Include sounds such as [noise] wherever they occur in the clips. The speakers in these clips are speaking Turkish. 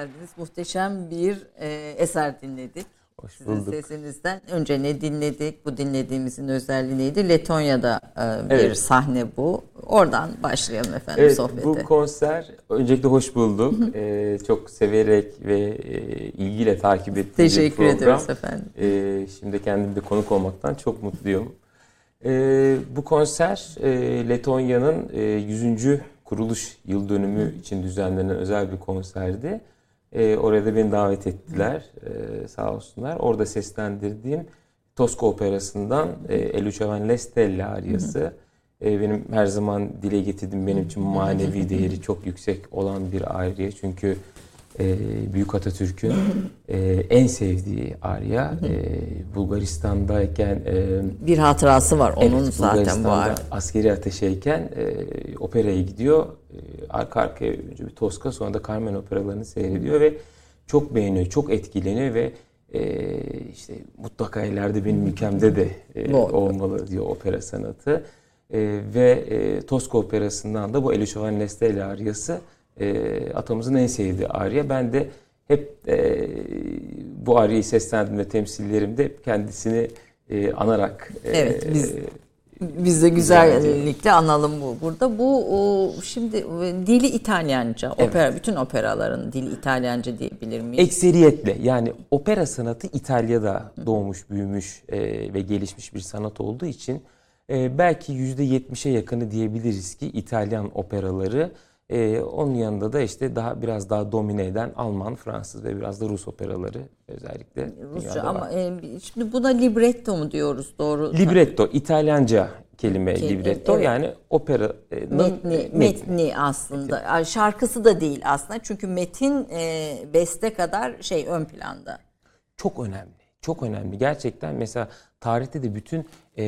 geldiniz. Muhteşem bir e, eser dinledik. Hoş Sizin bulduk. sesinizden. Önce ne dinledik? Bu dinlediğimizin özelliği neydi? Letonya'da e, bir Evet. sahne bu. Oradan başlayalım efendim Evet sohbete. bu konser öncelikle hoş bulduk. Ee, çok severek ve e, ilgiyle takip ettiğim Teşekkür program. ediyoruz efendim. Ee, şimdi kendim de konuk olmaktan çok mutluyum. Ee, bu konser e, Letonya'nın e, 100. kuruluş yıl dönümü için düzenlenen özel bir konserdi. Ee, oraya da beni davet ettiler ee, sağ olsunlar. Orada seslendirdiğim Tosca Operası'ndan e, Elucevan Le Stelle ariyası. E, benim her zaman dile getirdiğim benim için manevi değeri çok yüksek olan bir ariye. Çünkü e, Büyük Atatürk'ün e, en sevdiği arya. E, Bulgaristan'dayken e, Bir hatırası var onun Evet, zaten bu arada. askeri ateşeyken e, operaya gidiyor. E, arka arkaya önce bir Tosca sonra da Carmen operalarını seyrediyor ve çok beğeniyor, çok etkileniyor ve e, işte mutlaka ileride benim ülkemde de e, olmalı diyor opera sanatı. E, ve e, Tosca operasından da bu Elishovan Lestelle aryası e, atamızın en sevdiği arya. Ben de hep e, bu aryayı seslendirme temsillerimde hep kendisini e, anarak e, Evet, biz- e, Biz de güzellikle analım bu burada. Bu o, şimdi e, dili İtalyanca. Opera bütün operaların dili İtalyanca diyebilir miyiz? Ekseriyetle yani opera sanatı İtalya'da doğmuş, büyümüş e, ve gelişmiş bir sanat olduğu için e, belki %70'e yakını diyebiliriz ki İtalyan operaları. E, onun yanında da işte daha biraz daha domine eden Alman, Fransız ve biraz da Rus operaları özellikle. Rusça ama var. e, şimdi buna libretto mu diyoruz doğru? Libretto, İtalyanca kelime Ke- libretto evet. yani operanın Metni, metni aslında. Ay, Şarkısı da değil aslında. Çünkü metin e, beste kadar şey ön planda. çok önemli. Çok önemli. Gerçekten mesela tarihte de bütün e,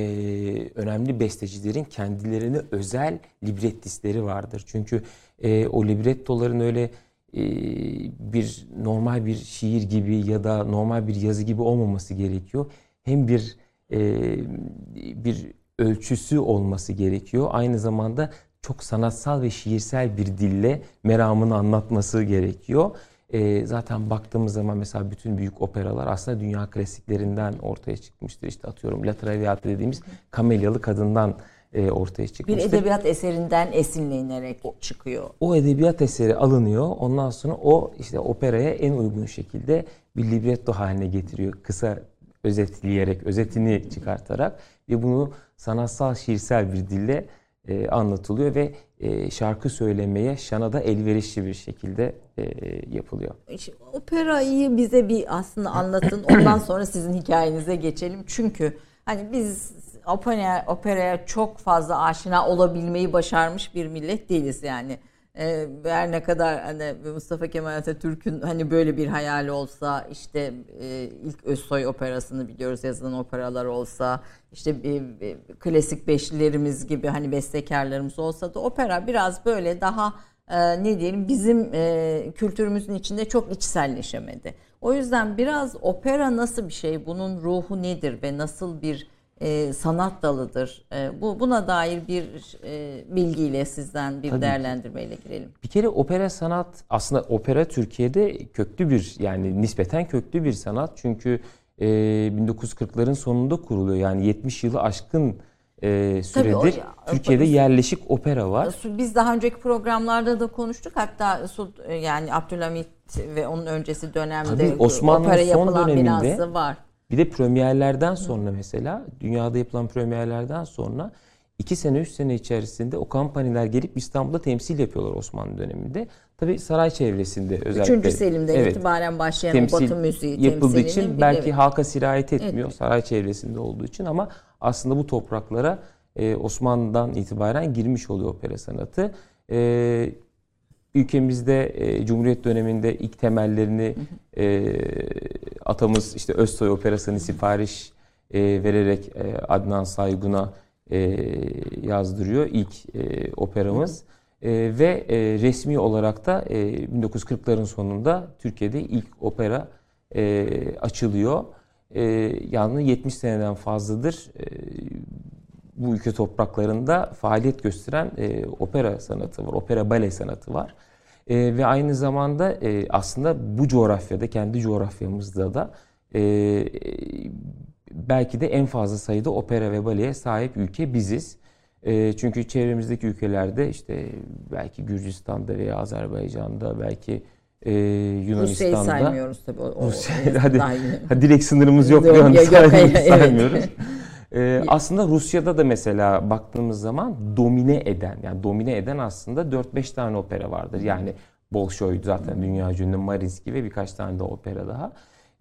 önemli bestecilerin kendilerine özel librettistleri vardır. Çünkü e, o librettoların öyle e, bir normal bir şiir gibi ya da normal bir yazı gibi olmaması gerekiyor. Hem bir e, bir ölçüsü olması gerekiyor. Aynı zamanda çok sanatsal ve şiirsel bir dille meramını anlatması gerekiyor. E, zaten baktığımız zaman mesela bütün büyük operalar aslında dünya klasiklerinden ortaya çıkmıştır. İşte atıyorum La Traviata dediğimiz Kamelyalı kadından e, ortaya Bir çıkmıştır. edebiyat eserinden esinlenerek çıkıyor. O edebiyat eseri alınıyor. Ondan sonra o işte operaya en uygun şekilde bir libretto haline getiriyor. Kısa özetleyerek, özetini çıkartarak ve bunu sanatsal, şiirsel bir dille e, anlatılıyor ve e, şarkı söylemeye, şana da elverişli bir şekilde e, yapılıyor. İşte operayı bize bir aslında anlatın. Ondan [clears throat] sonra sizin hikayenize geçelim. Çünkü hani biz operaya, operaya çok fazla aşina olabilmeyi başarmış bir millet değiliz yani. Ee, her ne kadar hani Mustafa Kemal Atatürk'ün hani böyle bir hayali olsa işte e, ilk Özsoy operasını biliyoruz yazılan operalar olsa işte e, e, klasik beşlilerimiz gibi hani bestekarlarımız olsa da opera biraz böyle daha e, ne diyelim bizim e, kültürümüzün içinde çok içselleşemedi. O yüzden biraz opera nasıl bir şey, bunun ruhu nedir ve nasıl bir e, sanat dalıdır? E, bu buna dair bir e, bilgiyle sizden bir Tabii değerlendirmeyle girelim. Bir kere opera sanat aslında opera Türkiye'de köklü bir yani nispeten köklü bir sanat. Çünkü e, 1940'ların sonunda kuruluyor. Yani 70 yılı aşkın e, süredir o ya- Türkiye'de yerleşik opera var. Biz daha önceki programlarda da konuştuk. Hatta Sult- yani Abdülhamit ve onun öncesi dönemde Tabii, Osmanlı'nın opera son yapılan döneminde- binası var. Bir de premierlerden sonra mesela dünyada yapılan premierlerden sonra iki sene üç sene içerisinde o kampanyalar gelip İstanbul'da temsil yapıyorlar Osmanlı döneminde. Tabii saray çevresinde özellikle. Üçüncü Selim'den Evet. itibaren başlayan temsil Batı müziği yapıldığı için belki evet. halka sirayet etmiyor Etmiyor. saray çevresinde olduğu için ama aslında bu topraklara e, Osmanlı'dan itibaren girmiş oluyor opera sanatı. E, ülkemizde e, Cumhuriyet döneminde ilk temellerini e, atamız işte Özsoy Operası'nı sipariş e, vererek e, Adnan Saygun'a e, yazdırıyor ilk e, operamız. E, ve e, resmi olarak da e, 1940'ların sonunda Türkiye'de ilk opera e, açılıyor. E, yani 70 seneden fazladır e, bu ülke topraklarında faaliyet gösteren e, opera sanatı var, opera bale sanatı var. E, ve aynı zamanda e, aslında bu coğrafyada, kendi coğrafyamızda da e, belki de en fazla sayıda opera ve baleye sahip ülke biziz. E, çünkü çevremizdeki ülkelerde işte belki Gürcistan'da veya Azerbaycan'da, belki e, Rusya'yı Yunanistan'da saymıyoruz tabii. O, o- Rusya, hadi, hadi direkt sınırımız yok, Yok, yok, yok, saymıyoruz. Ee, aslında Rusya'da da mesela baktığımız zaman domine eden, yani domine eden aslında 4-5 tane opera vardır. Yani Bolşoy zaten dünya ünlü Mariinsky ve birkaç tane de opera daha.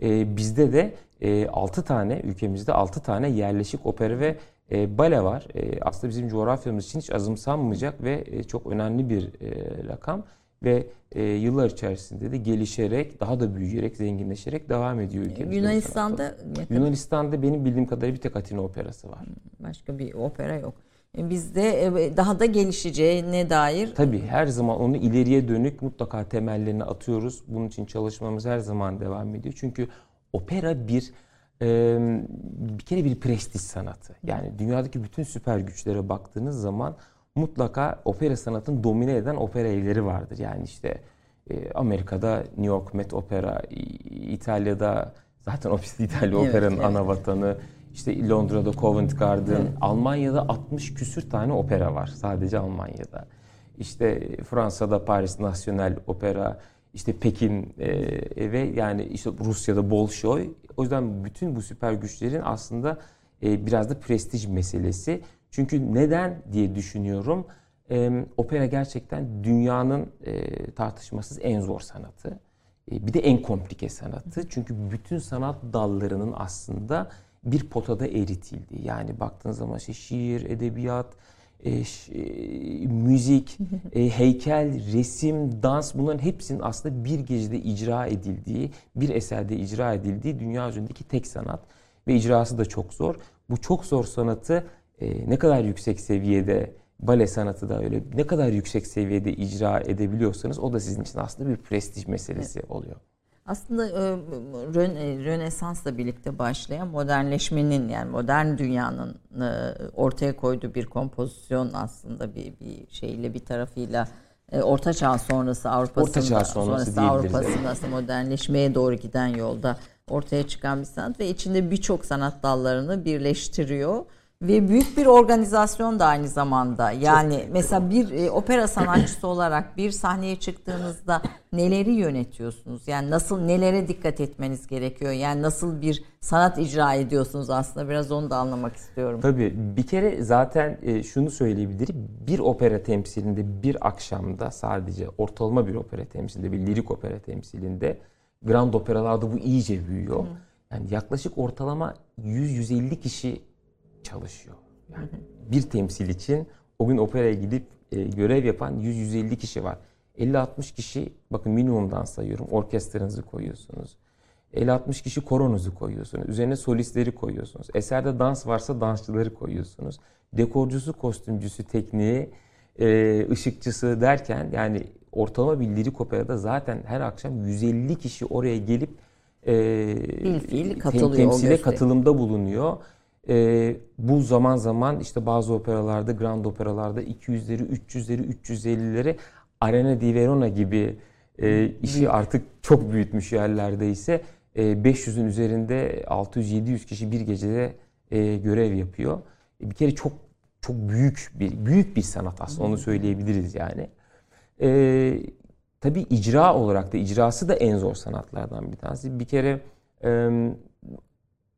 Ee, bizde de e, 6 tane, ülkemizde 6 tane yerleşik opera ve e, bale var. E, aslında bizim coğrafyamız için hiç azımsanmayacak ve e, çok önemli bir e, rakam. Ve e, yıllar içerisinde de gelişerek, daha da büyüyerek, zenginleşerek devam ediyor sanat Yunanistan'da. Yunanistan'da benim bildiğim kadarıyla bir tek Atina Operası var. başka bir opera yok. E, Bizde e, daha da gelişeceğine dair Tabii her zaman onu ileriye dönük mutlaka temellerini atıyoruz. Bunun için çalışmamız her zaman devam ediyor. Çünkü opera bir bir kere bir prestij sanatı. Yani dünyadaki bütün süper güçlere baktığınız zaman mutlaka opera sanatını domine eden opera evleri vardır. Yani işte e, Amerika'da New York Met Opera, İtalya'da zaten o İtalya Evet, operanın evet. ana vatanı. İşte Londra'da Covent Garden, Almanya'da 60 küsür tane opera var sadece Almanya'da. İşte Fransa'da Paris National Opera, işte Pekin e, ve yani işte Rusya'da Bolşoy. O yüzden bütün bu süper güçlerin aslında e, biraz da prestij meselesi. Çünkü neden diye düşünüyorum. E, opera gerçekten dünyanın e, tartışmasız en zor sanatı. E, bir de en komplike sanatı. Çünkü bütün sanat dallarının aslında bir potada eritildiği. Yani baktığınız zaman işte şiir, edebiyat, e, ş- e, müzik, [laughs] e, heykel, resim, dans bunların hepsinin aslında bir gecede icra edildiği, bir eserde icra edildiği dünya üzerindeki tek sanat. Ve icrası da çok zor. Bu çok zor sanatı e, ne kadar yüksek seviyede, bale sanatı da öyle, ne kadar yüksek seviyede icra edebiliyorsanız o da sizin için aslında bir prestij meselesi oluyor. Aslında e, Rön- Rönesans'la birlikte başlayan modernleşmenin yani modern dünyanın e, ortaya koyduğu bir kompozisyon aslında bir, bir şeyle bir tarafıyla e, Orta Çağ sonrası Avrupa'sında Orta Çağ sonrası diyebiliriz, Avrupa'sında aslında modernleşmeye doğru giden yolda ortaya çıkan bir sanat ve içinde birçok sanat dallarını birleştiriyor ve büyük bir organizasyon da aynı zamanda. Yani mesela bir e, opera sanatçısı olarak bir sahneye çıktığınızda neleri yönetiyorsunuz? Yani nasıl nelere dikkat etmeniz gerekiyor? Yani nasıl bir sanat icra ediyorsunuz aslında biraz onu da anlamak istiyorum. Tabii bir kere zaten e, şunu söyleyebilirim. Bir opera temsilinde bir akşamda sadece ortalama bir opera temsilinde, bir lirik opera temsilinde grand operalarda bu iyice büyüyor. Yani yaklaşık ortalama 100-150 kişi çalışıyor. Yani bir temsil için o gün operaya gidip e, görev yapan 100-150 kişi var. 50-60 kişi bakın minimumdan sayıyorum orkestranızı koyuyorsunuz. 50-60 kişi koronuzu koyuyorsunuz. Üzerine solistleri koyuyorsunuz. Eserde dans varsa dansçıları koyuyorsunuz. Dekorcusu, kostümcüsü, tekniği, e, ışıkçısı derken yani ortalama bir lirik operada zaten her akşam 150 kişi oraya gelip e, Bilfiil katılıyor temsile katılımda bulunuyor. E, bu zaman zaman işte bazı operalarda, grand operalarda 200'leri, 300'leri, 350'leri Arena di Verona gibi e, işi artık çok büyütmüş yerlerde ise e, 500'ün üzerinde 600-700 kişi bir gecede e, görev yapıyor. E, bir kere çok çok büyük bir büyük bir sanat aslında onu söyleyebiliriz yani. E, tabii icra olarak da icrası da en zor sanatlardan bir tanesi. Bir kere e,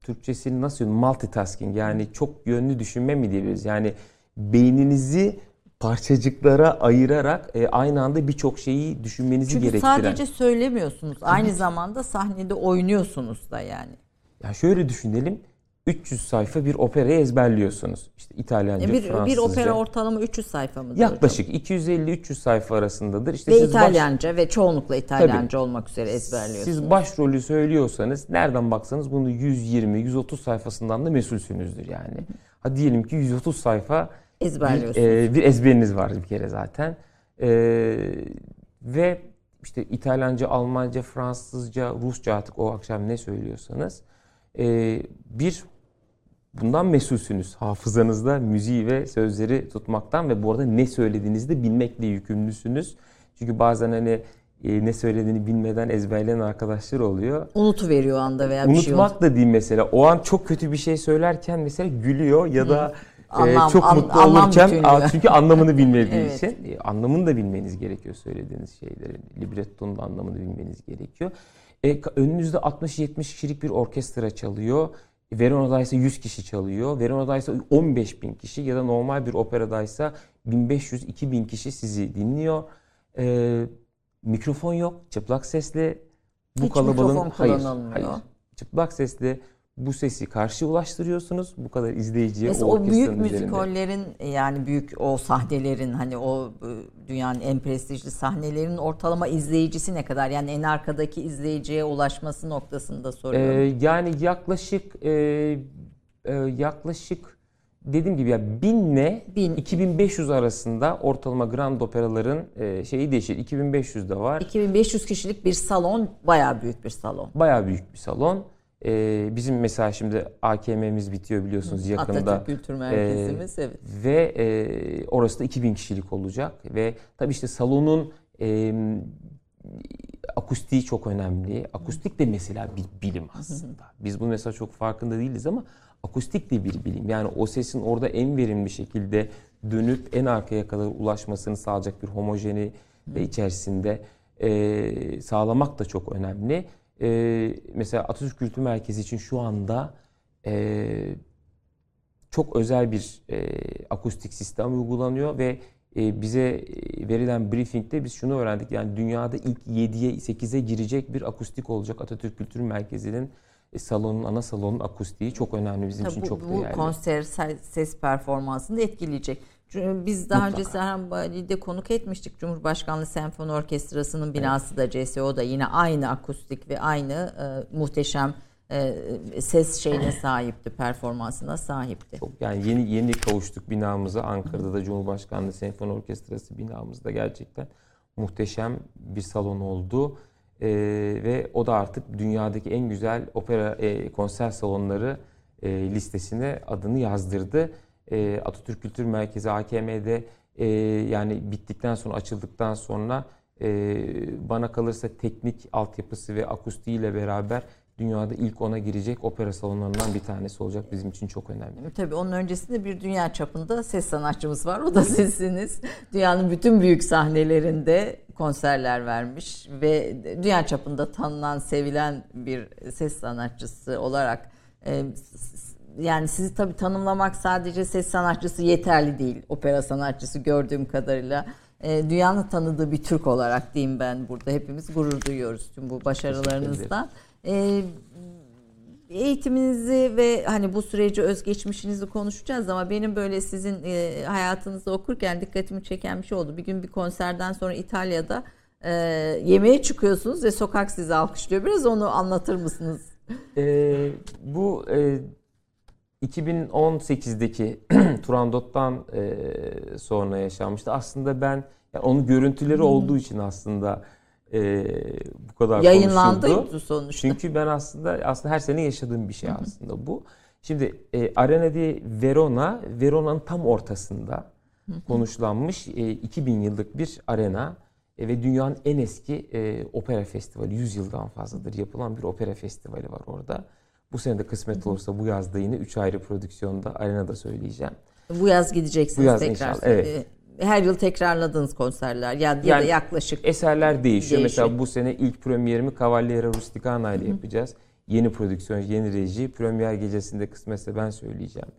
Türkçesi nasıl multitasking yani çok yönlü düşünme mi diyebiliriz? Yani beyninizi parçacıklara ayırarak e, aynı anda birçok şeyi düşünmenizi Çünkü gerektiren. sadece söylemiyorsunuz. Aynı zamanda sahnede oynuyorsunuz da yani. Ya şöyle düşünelim. 300 sayfa bir operayı ezberliyorsunuz. İşte İtalyanca, bir, bir Fransızca. opera ortalama 300 sayfa mıdır? yaklaşık 250-300 sayfa arasındadır. İşte Ve siz baş- İtalyanca ve çoğunlukla İtalyanca olmak üzere ezberliyorsunuz. Siz başrolü söylüyorsanız nereden baksanız bunu 120-130 sayfasından da mesulsünüzdür yani. Ha diyelim ki 130 sayfa bir, ezberliyorsunuz. e, bir ezberiniz var bir kere zaten. E, ve işte İtalyanca, Almanca, Fransızca, Rusça artık o akşam ne söylüyorsanız e, bir bundan mesulsünüz. Hafızanızda müziği ve sözleri tutmaktan ve bu arada ne söylediğinizi de bilmekle yükümlüsünüz. Çünkü bazen hani e, ne söylediğini bilmeden ezberleyen arkadaşlar oluyor. Unutuveriyor o anda veya bir şey. Unutmak da değil mesela. O an çok kötü bir şey söylerken mesela gülüyor ya da e, Anlam- çok an- mutlu anlam olurken bütünlüğü. Çünkü anlamını bilmediği [laughs] Evet. için e, anlamını da bilmeniz gerekiyor söylediğiniz şeylerin. Librettonun da anlamını bilmeniz gerekiyor. E, önünüzde 60-70 kişilik bir orkestra çalıyor. Verona'da ise 100 kişi çalıyor. Verona'da ise 15 bin kişi ya da normal bir operadaysa 1500-2000 kişi sizi dinliyor. E, mikrofon yok, çıplak sesle bu Hiç kalabalığın mikrofon hayır, kullanılmıyor. hayır. Çıplak sesle bu sesi karşı ulaştırıyorsunuz. Bu kadar izleyiciye Mesela o o büyük orkestranın üzerinde. müzikollerin yani büyük o sahnelerin hani o e, dünyanın en prestijli sahnelerin ortalama izleyicisi ne kadar? Yani en arkadaki izleyiciye ulaşması noktasında Ee, soruyorum. yani yaklaşık e, e, yaklaşık dediğim gibi ya 1000 ile Bin. 2500 arasında ortalama grand operaların e, şeyi değişir. 2500 de var. 2500 kişilik bir salon bayağı büyük bir salon. Bayağı büyük bir salon. Ee, bizim mesela şimdi AKM'miz bitiyor biliyorsunuz yakında. Atatürk Kültür Merkezimiz, evet. Ve e, orası da 2000 kişilik olacak. Ve tabii işte salonun e, akustiği çok önemli. Akustik de mesela bir bilim aslında. Biz bunu mesela çok farkında değiliz ama akustik de bir bilim. Yani o sesin orada en verimli şekilde dönüp en arkaya kadar ulaşmasını sağlayacak bir homojeni ve içerisinde e, sağlamak da çok önemli. E, mesela Atatürk Kültür Merkezi için şu anda e, çok özel bir e, akustik sistem uygulanıyor ve e, bize e, verilen briefingde biz şunu öğrendik. Yani dünyada ilk 7'ye 8'e girecek bir akustik olacak Atatürk Kültür Merkezi'nin e, salonun ana salonun akustiği çok önemli bizim için Tabii çok bu, bu değerli. konser se- ses performansını da etkileyecek. Biz daha önce Mutlaka. Serhan Bali'de konuk etmiştik. Cumhurbaşkanlığı Senfoni Orkestrası'nın binası da CSO da yine aynı akustik ve aynı e, muhteşem e, ses şeyine sahipti, performansına sahipti. Çok yani yeni yeni kavuştuk binamıza. Ankara'da da Cumhurbaşkanlığı Senfoni Orkestrası binamızda gerçekten muhteşem bir salon oldu. E, ve o da artık dünyadaki en güzel opera e, konser salonları e, listesine adını yazdırdı. E, Atatürk Kültür Merkezi AKM'de e, yani bittikten sonra açıldıktan sonra e, bana kalırsa teknik altyapısı ve akustiğiyle beraber dünyada ilk ona girecek opera salonlarından bir tanesi olacak bizim için çok önemli. Tabii onun öncesinde bir dünya çapında ses sanatçımız var. O da [laughs] sizsiniz. Dünyanın bütün büyük sahnelerinde konserler vermiş ve dünya çapında tanınan, sevilen bir ses sanatçısı olarak e, yani sizi tabii tanımlamak sadece ses sanatçısı yeterli değil. Opera sanatçısı gördüğüm kadarıyla e, dünyanın tanıdığı bir Türk olarak diyeyim ben burada. Hepimiz gurur duyuyoruz tüm bu başarılarınızdan. E, eğitiminizi ve hani bu süreci özgeçmişinizi konuşacağız ama benim böyle sizin e, hayatınızı okurken dikkatimi çeken bir şey oldu. Bir gün bir konserden sonra İtalya'da e, yemeğe çıkıyorsunuz ve sokak sizi alkışlıyor. Biraz onu anlatır mısınız? E, bu e, 2018'deki [clears throat] Turandot'tan e, sonra yaşanmıştı. Aslında ben yani onun görüntüleri hmm. olduğu için aslında e, bu kadar yayınlandı sonuçta. Çünkü ben aslında aslında her sene yaşadığım bir şey aslında bu. Şimdi e, Arena di Verona, Verona'nın tam ortasında konuşlanmış e, 2000 yıllık bir arena e, ve dünyanın en eski e, opera festivali 100 yıldan fazladır yapılan bir opera festivali var orada. Bu sene de kısmet olursa bu yazda yine 3 ayrı prodüksiyonda arenada söyleyeceğim. Bu yaz gideceksiniz bu yaz tekrar. Inşallah, evet. Her yıl tekrarladığınız konserler ya, yani ya da yaklaşık eserler değişiyor. değişiyor. Mesela bu sene ilk premierimi Cavaliera Rusticana ile yapacağız. Yeni prodüksiyon, yeni reji. Premier gecesinde kısmetse ben söyleyeceğim.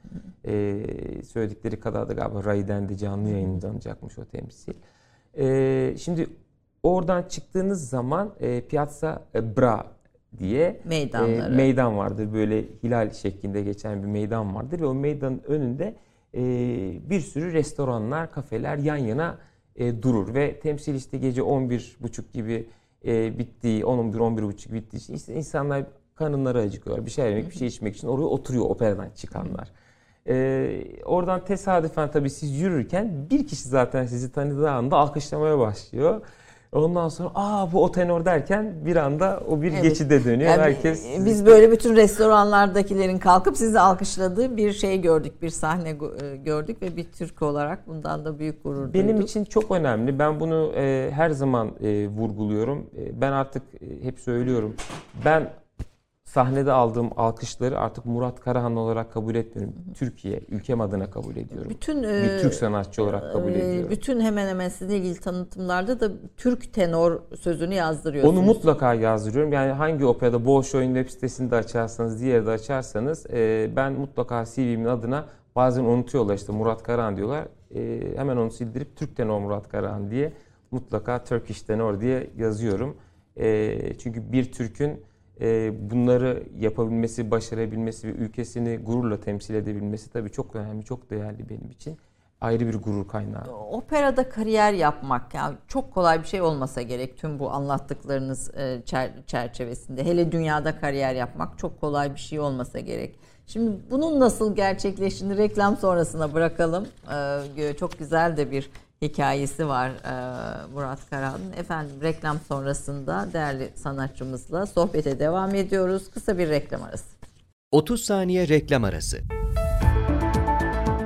Ee, söyledikleri kadar da galiba Ray'den de canlı yayınlanacakmış o temsil. Ee, şimdi oradan çıktığınız zaman e, Piazza Bra diye Meydanları. e, meydan vardır. Böyle hilal şeklinde geçen bir meydan vardır ve o meydanın önünde e, bir sürü restoranlar, kafeler yan yana e, durur ve temsil işte gece 11.30 gibi e, bittiği, 10-11-11.30 bittiği için işte insanlar karınları acıkıyor. Bir şey yemek, bir şey içmek için oraya oturuyor operadan çıkanlar. Ee, oradan tesadüfen tabii siz yürürken bir kişi zaten sizi tanıdığı anda alkışlamaya başlıyor. Ondan sonra aa bu o tenor derken bir anda o bir evet. geçide dönüyor. Yani Herkes biz böyle bütün restoranlardakilerin kalkıp sizi alkışladığı bir şey gördük, bir sahne e, gördük ve bir Türk olarak bundan da büyük gurur duyduk. Benim için çok önemli. Ben bunu e, her zaman e, vurguluyorum. E, ben artık e, hep söylüyorum. Ben sahnede aldığım alkışları artık Murat Karahan olarak kabul etmiyorum. Türkiye, ülkem adına kabul ediyorum. Bütün bir e, Türk sanatçı olarak kabul e, ediyorum. Bütün hemen hemen sizinle ilgili tanıtımlarda da Türk tenor sözünü yazdırıyorsunuz. Onu mutlaka yazdırıyorum. Yani hangi operada Bolşoy'un web sitesinde açarsanız, diğerde açarsanız e, ben mutlaka CV'min adına bazen unutuyorlar işte Murat Karahan diyorlar. Hemen onu sildirip Türk tenor Murat Karahan diye mutlaka Turkish tenor diye yazıyorum. Çünkü bir Türk'ün bunları yapabilmesi, başarabilmesi ve ülkesini gururla temsil edebilmesi tabii çok önemli, çok değerli benim için. Ayrı bir gurur kaynağı. Operada kariyer yapmak yani çok kolay bir şey olmasa gerek tüm bu anlattıklarınız e, çerçevesinde. Hele dünyada kariyer yapmak çok kolay bir şey olmasa gerek. Şimdi bunun nasıl gerçekleştiğini reklam sonrasına bırakalım. Ee, çok güzel de bir hikayesi var e, Murat Karahan'ın. Efendim reklam sonrasında değerli sanatçımızla sohbete devam ediyoruz. Kısa bir reklam arası. 30 saniye reklam arası.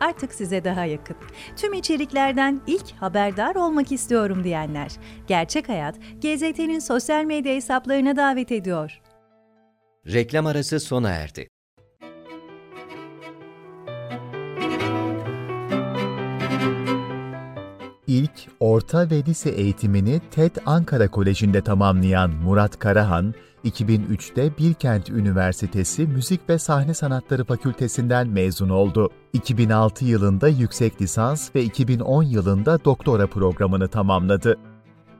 artık size daha yakın. Tüm içeriklerden ilk haberdar olmak istiyorum diyenler. Gerçek Hayat, GZT'nin sosyal medya hesaplarına davet ediyor. Reklam arası sona erdi. İlk, orta ve lise eğitimini TED Ankara Koleji'nde tamamlayan Murat Karahan, 2003'te Bilkent Üniversitesi Müzik ve Sahne Sanatları Fakültesinden mezun oldu. 2006 yılında yüksek lisans ve 2010 yılında doktora programını tamamladı.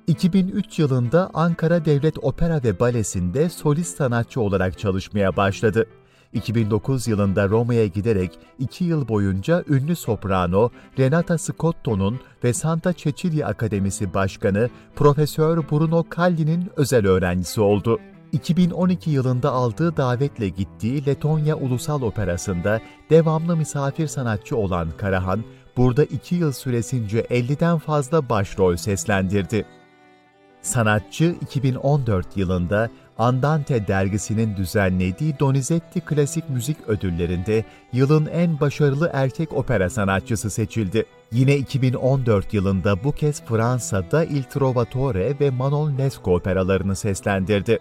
2003 yılında Ankara Devlet Opera ve Balesi'nde solist sanatçı olarak çalışmaya başladı. 2009 yılında Roma'ya giderek 2 yıl boyunca ünlü soprano Renata Scotto'nun ve Santa Cecilia Akademisi Başkanı Profesör Bruno Calli'nin özel öğrencisi oldu. 2012 yılında aldığı davetle gittiği Letonya Ulusal Operası'nda devamlı misafir sanatçı olan Karahan, burada 2 yıl süresince 50'den fazla başrol seslendirdi. Sanatçı 2014 yılında Andante dergisinin düzenlediği Donizetti Klasik Müzik Ödülleri'nde yılın en başarılı erkek opera sanatçısı seçildi. Yine 2014 yılında bu kez Fransa'da Il Trovatore ve Manon Lescaut operalarını seslendirdi.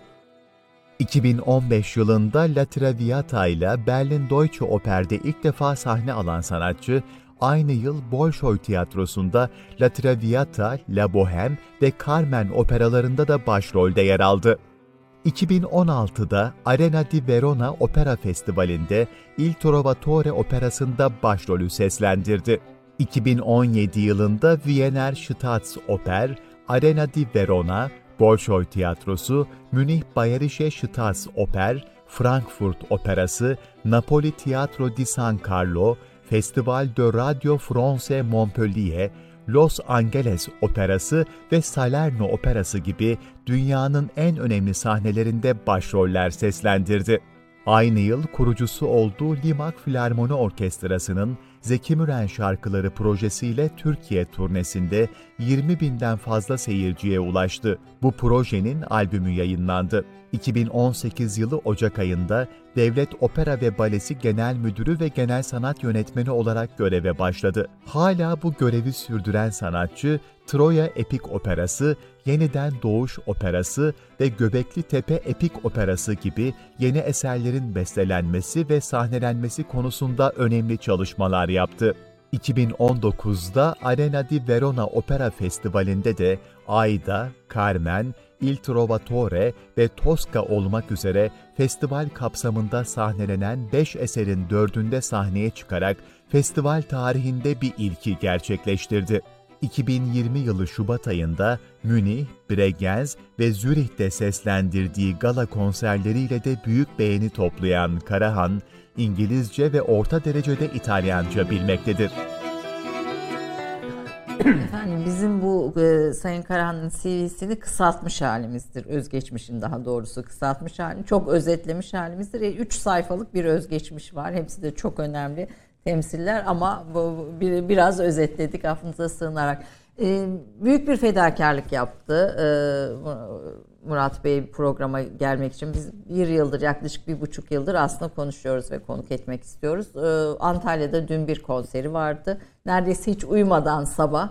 2015 yılında La Traviata ile Berlin Deutsche Oper'de ilk defa sahne alan sanatçı, aynı yıl Bolşoy Tiyatrosu'nda La Traviata, La Bohème ve Carmen operalarında da başrolde yer aldı. 2016'da Arena di Verona Opera Festivali'nde Il Trovatore operasında başrolü seslendirdi. 2017 yılında Wiener Staatsoper, Arena di Verona, Bolşoy Tiyatrosu, Münih Bayerische Staatsoper, Frankfurt Operası, Napoli Teatro di San Carlo, Festival de Radio France Montpellier, Los Angeles Operası ve Salerno Operası gibi dünyanın en önemli sahnelerinde başroller seslendirdi. Aynı yıl kurucusu olduğu Limak Filarmoni Orkestrası'nın Zeki Müren şarkıları projesiyle Türkiye turnesinde 20 binden fazla seyirciye ulaştı. Bu projenin albümü yayınlandı. 2018 yılı Ocak ayında Devlet Opera ve Balesi Genel Müdürü ve Genel Sanat Yönetmeni olarak göreve başladı. Hala bu görevi sürdüren sanatçı, Troya Epik Operası, Yeniden Doğuş Operası ve Göbekli Tepe Epik Operası gibi yeni eserlerin bestelenmesi ve sahnelenmesi konusunda önemli çalışmalar yaptı. 2019'da Arena di Verona Opera Festivali'nde de Aida, Carmen, Il Trovatore ve Tosca olmak üzere festival kapsamında sahnelenen 5 eserin dördünde sahneye çıkarak festival tarihinde bir ilki gerçekleştirdi. 2020 yılı Şubat ayında Münih, Bregenz ve Zürih'te seslendirdiği gala konserleriyle de büyük beğeni toplayan Karahan, İngilizce ve orta derecede İtalyanca bilmektedir. Efendim bizim bu e, Sayın Karahan'ın CV'sini kısaltmış halimizdir. Özgeçmişin daha doğrusu kısaltmış halini. Çok özetlemiş halimizdir. 3 e, sayfalık bir özgeçmiş var. Hepsi de çok önemli temsiller ama bu, bir, biraz özetledik affınıza sığınarak. E, büyük bir fedakarlık yaptı e, Murat Bey programa gelmek için. Biz bir yıldır yaklaşık bir buçuk yıldır aslında konuşuyoruz ve konuk etmek istiyoruz. E, Antalya'da dün bir konseri vardı. Neredeyse hiç uyumadan sabah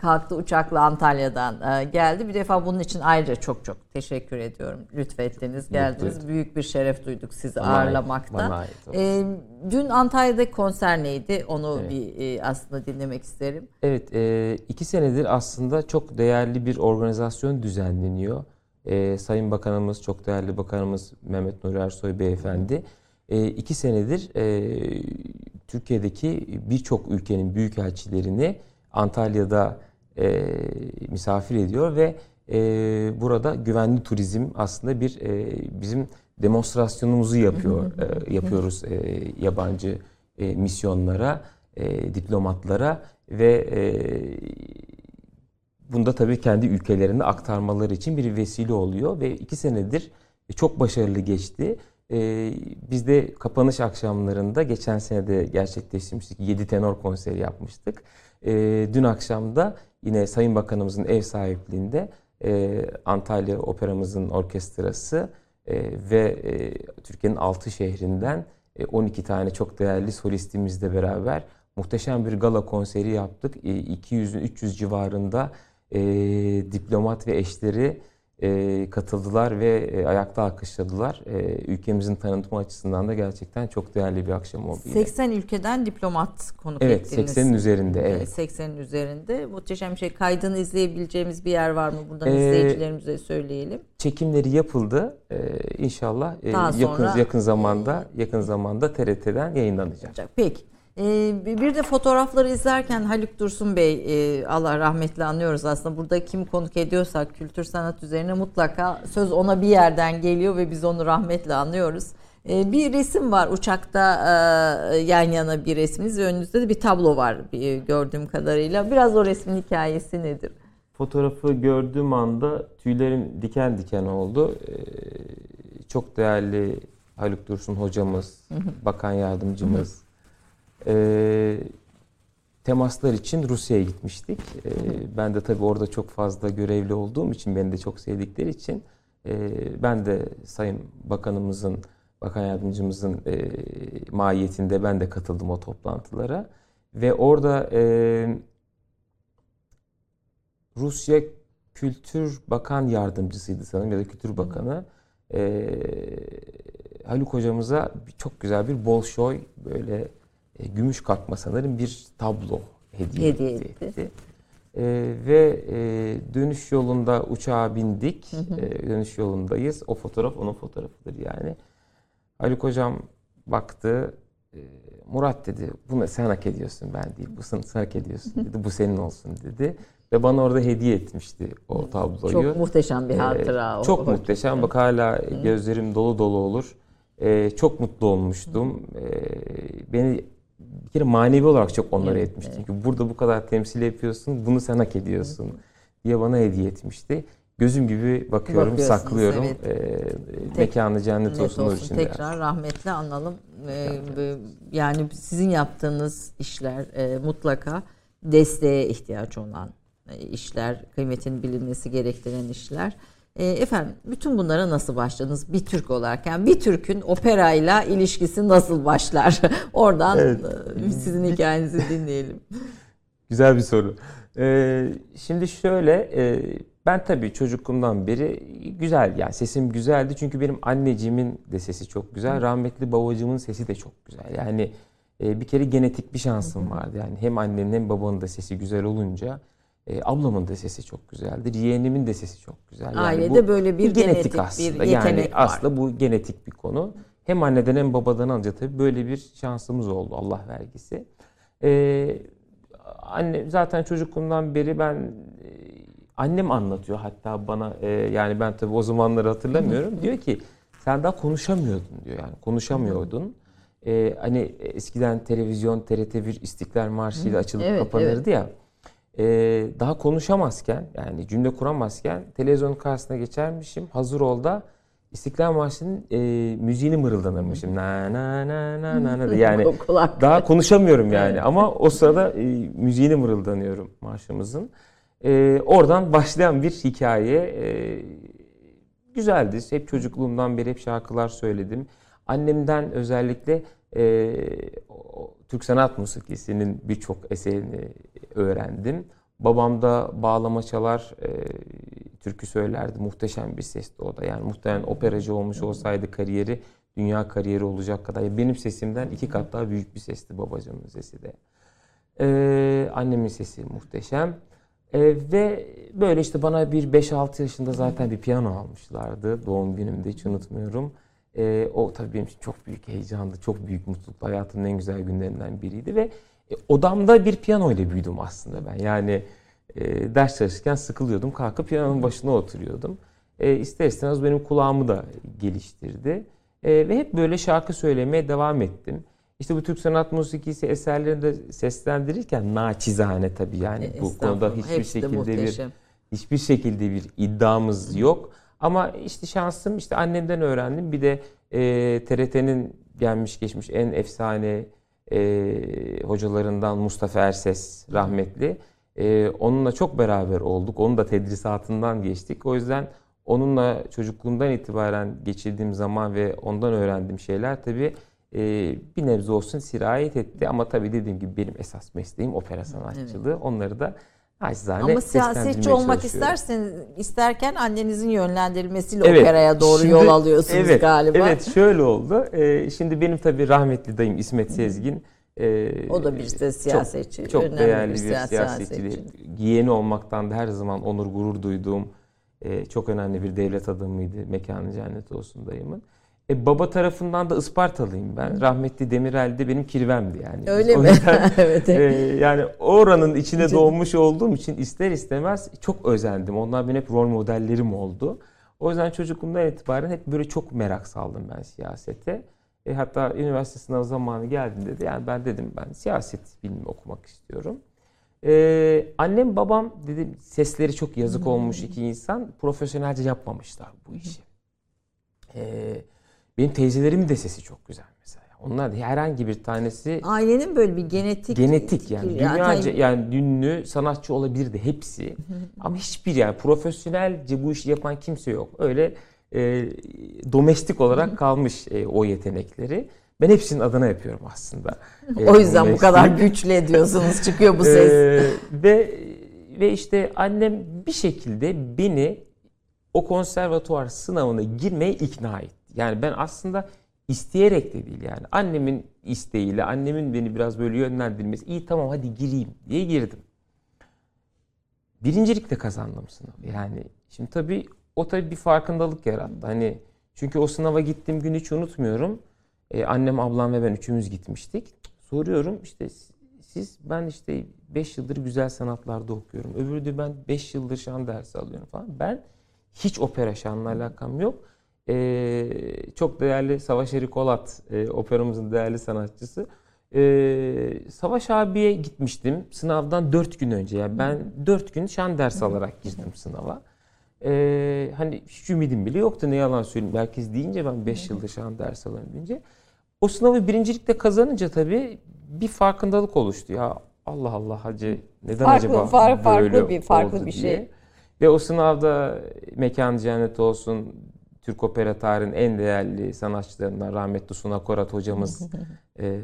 kalktı uçakla Antalya'dan e, geldi. Bir defa bunun için ayrıca çok çok teşekkür ediyorum. Lütfettiniz, geldiniz. Mutlu. Büyük bir şeref duyduk sizi bana ağırlamakta. Ait, bana ait e, dün Antalya'da konser neydi? Onu evet. bir e, aslında dinlemek isterim. Evet, e, iki senedir aslında çok değerli bir organizasyon düzenleniyor. E, Sayın Bakanımız, çok değerli Bakanımız Mehmet Nuri Ersoy Beyefendi e, iki senedir e, Türkiye'deki birçok ülkenin büyükelçilerini Antalya'da e, misafir ediyor ve e, burada güvenli turizm aslında bir e, bizim demonstrasyonumuzu yapıyor e, yapıyoruz e, yabancı e, misyonlara, e, diplomatlara ve e, bunda tabii kendi ülkelerine aktarmaları için bir vesile oluyor ve iki senedir çok başarılı geçti. Ee, biz de kapanış akşamlarında geçen sene de gerçekleştirmiştik. 7 tenor konseri yapmıştık. Ee, dün akşam da yine Sayın Bakanımızın ev sahipliğinde e, Antalya Operamızın orkestrası e, ve e, Türkiye'nin 6 şehrinden e, 12 tane çok değerli solistimizle beraber muhteşem bir gala konseri yaptık. E, 200-300 civarında e, diplomat ve eşleri e, katıldılar ve e, ayakta alkışladılar. E, ülkemizin tanıtımı açısından da gerçekten çok değerli bir akşam oldu. 80 yine. ülkeden diplomat konuk evet, ettiniz. 80'in üzerinde. Evet. 80'in üzerinde. Muhteşem bir şey. Kaydını izleyebileceğimiz bir yer var mı? Buradan ee, izleyicilerimize söyleyelim. Çekimleri yapıldı. Ee, inşallah e, yakın yakın zamanda yakın zamanda TRT'den yayınlanacak. Peki. Ee, bir de fotoğrafları izlerken Haluk Dursun Bey e, Allah rahmetli anlıyoruz aslında burada kim konuk ediyorsak kültür sanat üzerine mutlaka söz ona bir yerden geliyor ve biz onu rahmetle anlıyoruz. Ee, bir resim var uçakta e, yan yana bir resminiz ve önünüzde de bir tablo var bir, gördüğüm kadarıyla. Biraz o resmin hikayesi nedir? Fotoğrafı gördüğüm anda tüylerim diken diken oldu. Ee, çok değerli Haluk Dursun hocamız, bakan yardımcımız. Ee, temaslar için Rusya'ya gitmiştik. Ee, ben de tabii orada çok fazla görevli olduğum için, beni de çok sevdikleri için e, ben de Sayın Bakanımızın, Bakan Yardımcımızın e, mahiyetinde ben de katıldım o toplantılara. Ve orada e, Rusya Kültür Bakan Yardımcısıydı sanırım ya da Kültür Bakanı. E, Haluk hocamıza çok güzel bir Bolşoy böyle e, gümüş kalkma sanırım bir tablo hediye, Hediye etti. etti. E, ve e, dönüş yolunda uçağa bindik. E, dönüş yolundayız. O fotoğraf onun fotoğrafıdır yani. Haluk hocam baktı. e, Murat dedi bunu sen hak ediyorsun ben değil. Bu sen, sen hak ediyorsun dedi. Bu senin olsun dedi. Ve bana orada hediye etmişti o tabloyu. Çok muhteşem bir Ee, hatıra. o. Çok muhteşem. Bak hala gözlerim dolu dolu olur. Ee, çok mutlu olmuştum. Ee, beni bir kere manevi olarak çok onlara Evet, etmişti. Çünkü burada bu kadar temsil yapıyorsun, bunu sen hak ediyorsun diye bana hediye etmişti. Gözüm gibi bakıyorum, saklıyorum. evet. Ee, mekanı cennet Net olsun, olsun. içinde. Tekrar rahmetle analım. Ee, yani sizin yaptığınız işler e, mutlaka desteğe ihtiyaç olan e, işler, kıymetin bilinmesi gerektiren işler. E, efendim bütün bunlara nasıl başladınız bir Türk olarak? Yani bir Türk'ün operayla ilişkisi nasıl başlar? [laughs] Oradan Evet. e, sizin hikayenizi dinleyelim. [laughs] Güzel bir soru. Ee, şimdi şöyle, e, ben tabii çocukluğumdan beri güzel, yani sesim güzeldi. Çünkü benim anneciğimin de sesi çok güzel, rahmetli babacığımın sesi de çok güzel. Yani e, bir kere genetik bir şansım vardı. Yani hem annenin hem babanın da sesi güzel olunca, e, ablamın da sesi çok güzeldir. Yeğenimin de sesi çok güzel. Yani Ailede böyle bir bu genetik bir aslında. yetenek yani var. aslında bu genetik bir konu. Hem anneden hem babadan alınca tabii böyle bir şansımız oldu Allah vergisi. Ee, anne zaten çocukluğumdan beri ben e, annem anlatıyor hatta bana e, yani ben tabii o zamanları hatırlamıyorum. [laughs] diyor ki sen daha konuşamıyordun diyor yani konuşamıyordun. Ee, hani eskiden televizyon TRT1 İstiklal Marşı ile açılıp Evet, kapanırdı ya. Ee, daha konuşamazken yani cümle kuramazken televizyonun karşısına geçermişim. Hazır ol da İstiklal Marşı'nın e, müziğini mırıldanırmışım. Na na na na na na yani [laughs] daha konuşamıyorum yani ama o sırada e, müziğini mırıldanıyorum marşımızın. E, oradan başlayan bir hikaye e, güzeldi. Hep çocukluğumdan beri hep şarkılar söyledim. Annemden özellikle e, Türk sanat musikisinin birçok eserini öğrendim. Babam da bağlama çalar, e, türkü söylerdi. Muhteşem bir sesti o da. Yani muhtemelen operacı olmuş olsaydı kariyeri dünya kariyeri olacak kadar. Benim sesimden iki kat daha büyük bir sesti babacığımın sesi de. Ee, annemin sesi muhteşem. Ee, ve böyle işte bana bir 5-6 yaşında zaten bir piyano almışlardı. Doğum günümde hiç unutmuyorum. Ee, o tabii benim için çok büyük heyecandı. Çok büyük mutluluk. Hayatımın en güzel günlerinden biriydi. Ve e, odamda bir piyano ile büyüdüm aslında ben. Yani e, ders çalışırken sıkılıyordum. Kalkıp piyanonun başına oturuyordum. E, ister istemez benim kulağımı da geliştirdi. E, ve hep böyle şarkı söylemeye devam ettim. İşte bu Türk sanat musikisi eserlerini de seslendirirken naçizane tabii yani bu konuda hiçbir şekilde bir hiçbir şekilde bir iddiamız yok. Ama işte şansım işte annemden öğrendim. Bir de e, TRT'nin gelmiş geçmiş en efsane e, hocalarından Mustafa Erses rahmetli. E, onunla çok beraber olduk. Onun da tedrisatından geçtik. O yüzden onunla çocukluğumdan itibaren geçirdiğim zaman ve ondan öğrendiğim şeyler tabii e, bir nebze olsun sirayet etti. Ama tabii dediğim gibi benim esas mesleğim opera sanatçılığı. Onları da naçizane Ama siyasetçi olmak isterseniz isterken annenizin yönlendirilmesiyle Evet, operaya doğru şimdi- yol alıyorsunuz evet, galiba. Evet şöyle oldu. Ee, şimdi benim tabii rahmetli dayım İsmet Sezgin. e, O da bir de siyasetçi, Çok, çok önemli değerli bir bir, siya- siyasetçi. siyasetçi. Yeğeni olmaktan da her zaman onur gurur duyduğum e, çok önemli bir devlet adamıydı. Mekanı cennet olsun dayımın. E, baba tarafından da Ispartalıyım ben. Rahmetli Demirel de benim kirvemdi yani. Öyle O mi? yüzden, [laughs] evet. e, yani oranın içine doğmuş olduğum için ister istemez çok özendim. Onlar benim hep rol modellerim oldu. O yüzden çocukluğumdan itibaren hep böyle çok merak saldım ben siyasete. E, hatta üniversite sınavı zamanı geldiğinde de yani ben dedim ben siyaset bilimi okumak istiyorum. E, annem babam dedim sesleri çok yazık olmuş iki insan profesyonelce yapmamışlar bu işi. E, benim teyzelerimin de sesi çok güzel mesela. Onlar da herhangi bir tanesi Ailenin böyle bir genetik genetik yani dünyaca tabii- yani ünlü sanatçı olabilirdi hepsi. [laughs] Ama hiçbir yani profesyonelce bu işi yapan kimse yok. Öyle e, domestik olarak [laughs] kalmış e, o yetenekleri. Ben hepsinin adına yapıyorum aslında. [laughs] E, o yüzden bu kadar güçlü ediyorsunuz çıkıyor bu ses. Ee, ve ve işte annem bir şekilde beni o konservatuvar sınavına girmeye ikna etti. Yani ben aslında isteyerek de değil yani. Annemin isteğiyle, annemin beni biraz böyle yönlendirmesi. iyi tamam hadi gireyim diye girdim. Birincilikle kazandım sınavı. Yani şimdi tabii o tabii bir farkındalık yarattı. Hani çünkü o sınava gittiğim gün hiç unutmuyorum. Ee, annem, ablam ve ben üçümüz gitmiştik. Soruyorum işte siz ben işte 5 yıldır güzel sanatlarda okuyorum. Öbürü de ben 5 yıldır şan dersi alıyorum falan. Ben hiç opera şanla alakam yok. Ee, çok değerli Savaş Eri Kolat, e, operamızın değerli sanatçısı. Ee, Savaş abiye gitmiştim sınavdan 4 gün önce. Yani ben 4 gün şan dersi alarak girdim sınava. Ee, hani hiç ümidim bile yoktu ne yalan söyleyeyim. Herkes deyince ben 5 yıldır şan dersi alıyorum deyince. O sınavı birincilikte kazanınca tabii bir farkındalık oluştu. Ya Allah Allah hacı neden Farklı- acaba far- farklı böyle bir- farklı bir diye. şey. Ve o sınavda mekan cennet olsun Türk opera tarihinin en değerli sanatçılarından rahmetli Suna Korat hocamız [laughs] e,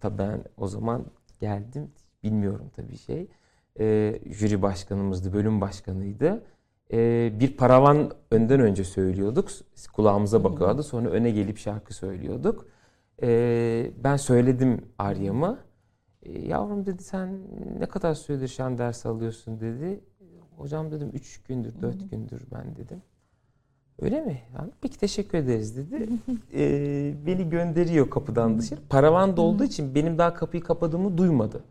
tabii ben o zaman geldim. Bilmiyorum tabii şey. E, jüri başkanımızdı bölüm başkanıydı. E, bir paravan önden önce söylüyorduk. Kulağımıza bakıyordu sonra öne gelip şarkı söylüyorduk. E, ben söyledim Arya'mı e, yavrum dedi sen ne kadar süredir şan dersi alıyorsun? dedi. Hocam dedim 3 gündür 4 gündür ben dedim Öyle mi? Yani, peki teşekkür ederiz dedi. Ee, beni gönderiyor kapıdan dışarı. Paravan da olduğu için benim daha kapıyı kapadığımı duymadı.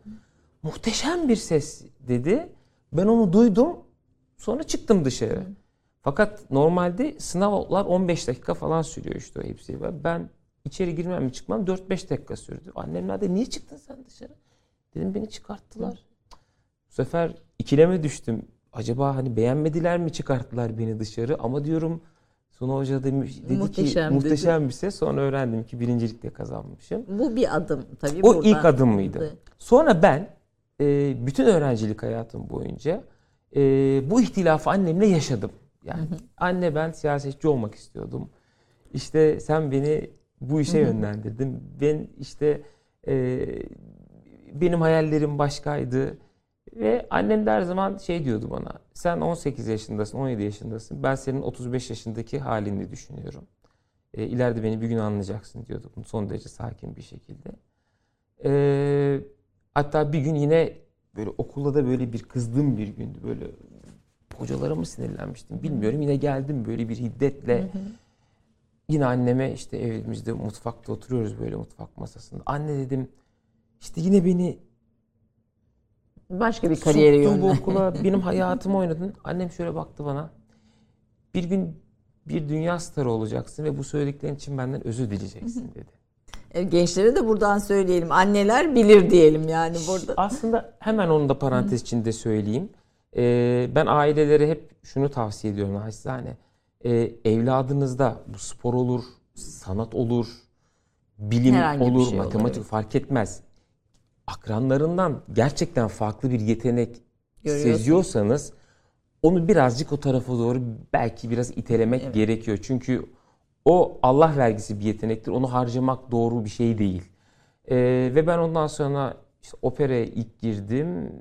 Muhteşem bir ses dedi. Ben onu duydum. Sonra çıktım dışarı. Fakat normalde sınavlar 15 dakika falan sürüyor işte o hepsi. Ben içeri girmem mi çıkmam 4-5 dakika sürdü. Annemler de niye çıktın sen dışarı? Dedim beni çıkarttılar. Bu sefer ikileme düştüm. Acaba hani beğenmediler mi çıkarttılar beni dışarı? Ama diyorum Suna Hoca demiş, dedi Muhteşem ki dedi. muhteşem bir ses. Sonra öğrendim ki birincilikle kazanmışım. Bu bir adım tabii. O ilk adımıydı. Sonra ben e, bütün öğrencilik hayatım boyunca e, bu ihtilafı annemle yaşadım. Yani anne ben siyasetçi olmak istiyordum. İşte sen beni bu işe yönlendirdin. Ben işte e, benim hayallerim başkaydı. Ve annem de her zaman şey diyordu bana. Sen 18 yaşındasın, 17 yaşındasın. Ben senin 35 yaşındaki halini düşünüyorum. E, ileride beni bir gün anlayacaksın diyordu. Son derece sakin bir şekilde. E, hatta bir gün yine böyle okulda da böyle bir kızdığım bir gündü. Böyle hocalara mı sinirlenmiştim bilmiyorum. Yine geldim böyle bir hiddetle. Yine anneme işte evimizde mutfakta oturuyoruz böyle mutfak masasında. Anne dedim işte yine beni Başka bir kariyere Soktun bu yönlen. okula [laughs] benim hayatımı oynadın. Annem şöyle baktı bana. Bir gün bir dünya starı olacaksın ve bu söylediklerin için benden özür dileyeceksin dedi. E, Gençlere de buradan söyleyelim. Anneler bilir diyelim yani burada. Aslında hemen onu da parantez içinde söyleyeyim. Ee, ben ailelere hep şunu tavsiye ediyorum naçizane. Ee, evladınızda bu spor olur, sanat olur, bilim Herhangi olur, şey olur, matematik evet. fark etmez. Akranlarından gerçekten farklı bir yetenek seziyorsanız onu birazcık o tarafa doğru belki biraz itelemek gerekiyor. Çünkü o Allah vergisi bir yetenektir. Onu harcamak doğru bir şey değil. Ee, ve ben ondan sonra işte operaya ilk girdim.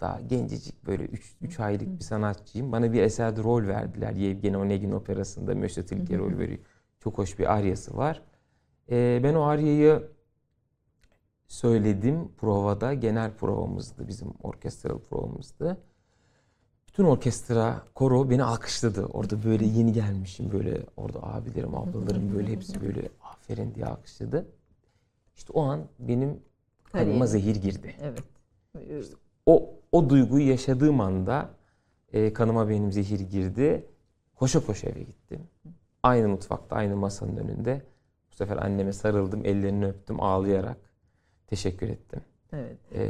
Daha gencecik böyle 3 aylık bir sanatçıyım. Bana bir eserde rol verdiler. Yevgeni Onegin operasında Mösyö Tilke rol veriyor. Çok hoş bir aryası var. Ee, ben o aryayı söyledim provada. Genel provamızdı bizim orkestral provamızdı. bütün orkestra, koro beni alkışladı. Orada böyle yeni gelmişim böyle orada abilerim, ablalarım böyle hepsi böyle aferin diye alkışladı. İşte o an benim kanıma zehir girdi. Evet. O o duyguyu yaşadığım anda e, kanıma benim zehir girdi. Koşa koşa eve gittim. Aynı mutfakta, aynı masanın önünde. Bu sefer anneme sarıldım, ellerini öptüm ağlayarak. Teşekkür ettim. Evet. Ee,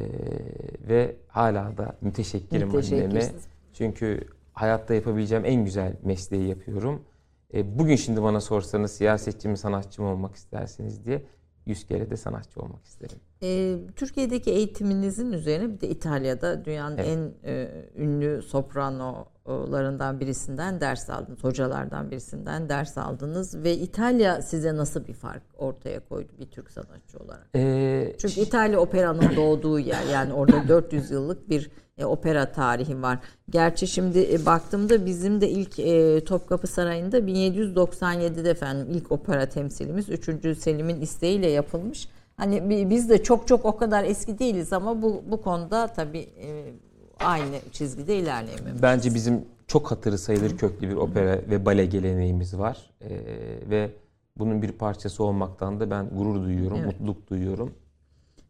ve hala da müteşekkirim anneme. Çünkü hayatta yapabileceğim en güzel mesleği yapıyorum. Ee, bugün şimdi bana sorsanız siyasetçi mi sanatçı mı olmak istersiniz diye yüz kere de sanatçı olmak isterim. Ee, Türkiye'deki eğitiminizin üzerine bir de İtalya'da dünyanın Evet. en e, ünlü sopranolarından birisinden ders aldınız. Hocalardan birisinden ders aldınız ve İtalya size nasıl bir fark ortaya koydu bir Türk sanatçı olarak? Ee, Çünkü İtalya operanın [coughs] doğduğu yer yani orada 400 yıllık bir e, opera tarihi var. Gerçi şimdi e, baktığımda bizim de ilk e, Topkapı Sarayı'nda 1797'de efendim ilk opera temsilimiz 3. Selim'in isteğiyle yapılmış. Hani bi- biz de çok çok o kadar eski değiliz ama bu bu konuda tabii e, aynı çizgide ilerleyememişiz. Bence bizim çok hatırı sayılır köklü bir opera ve bale geleneğimiz var. Ee, ve bunun bir parçası olmaktan da ben gurur duyuyorum, Evet. mutluluk duyuyorum.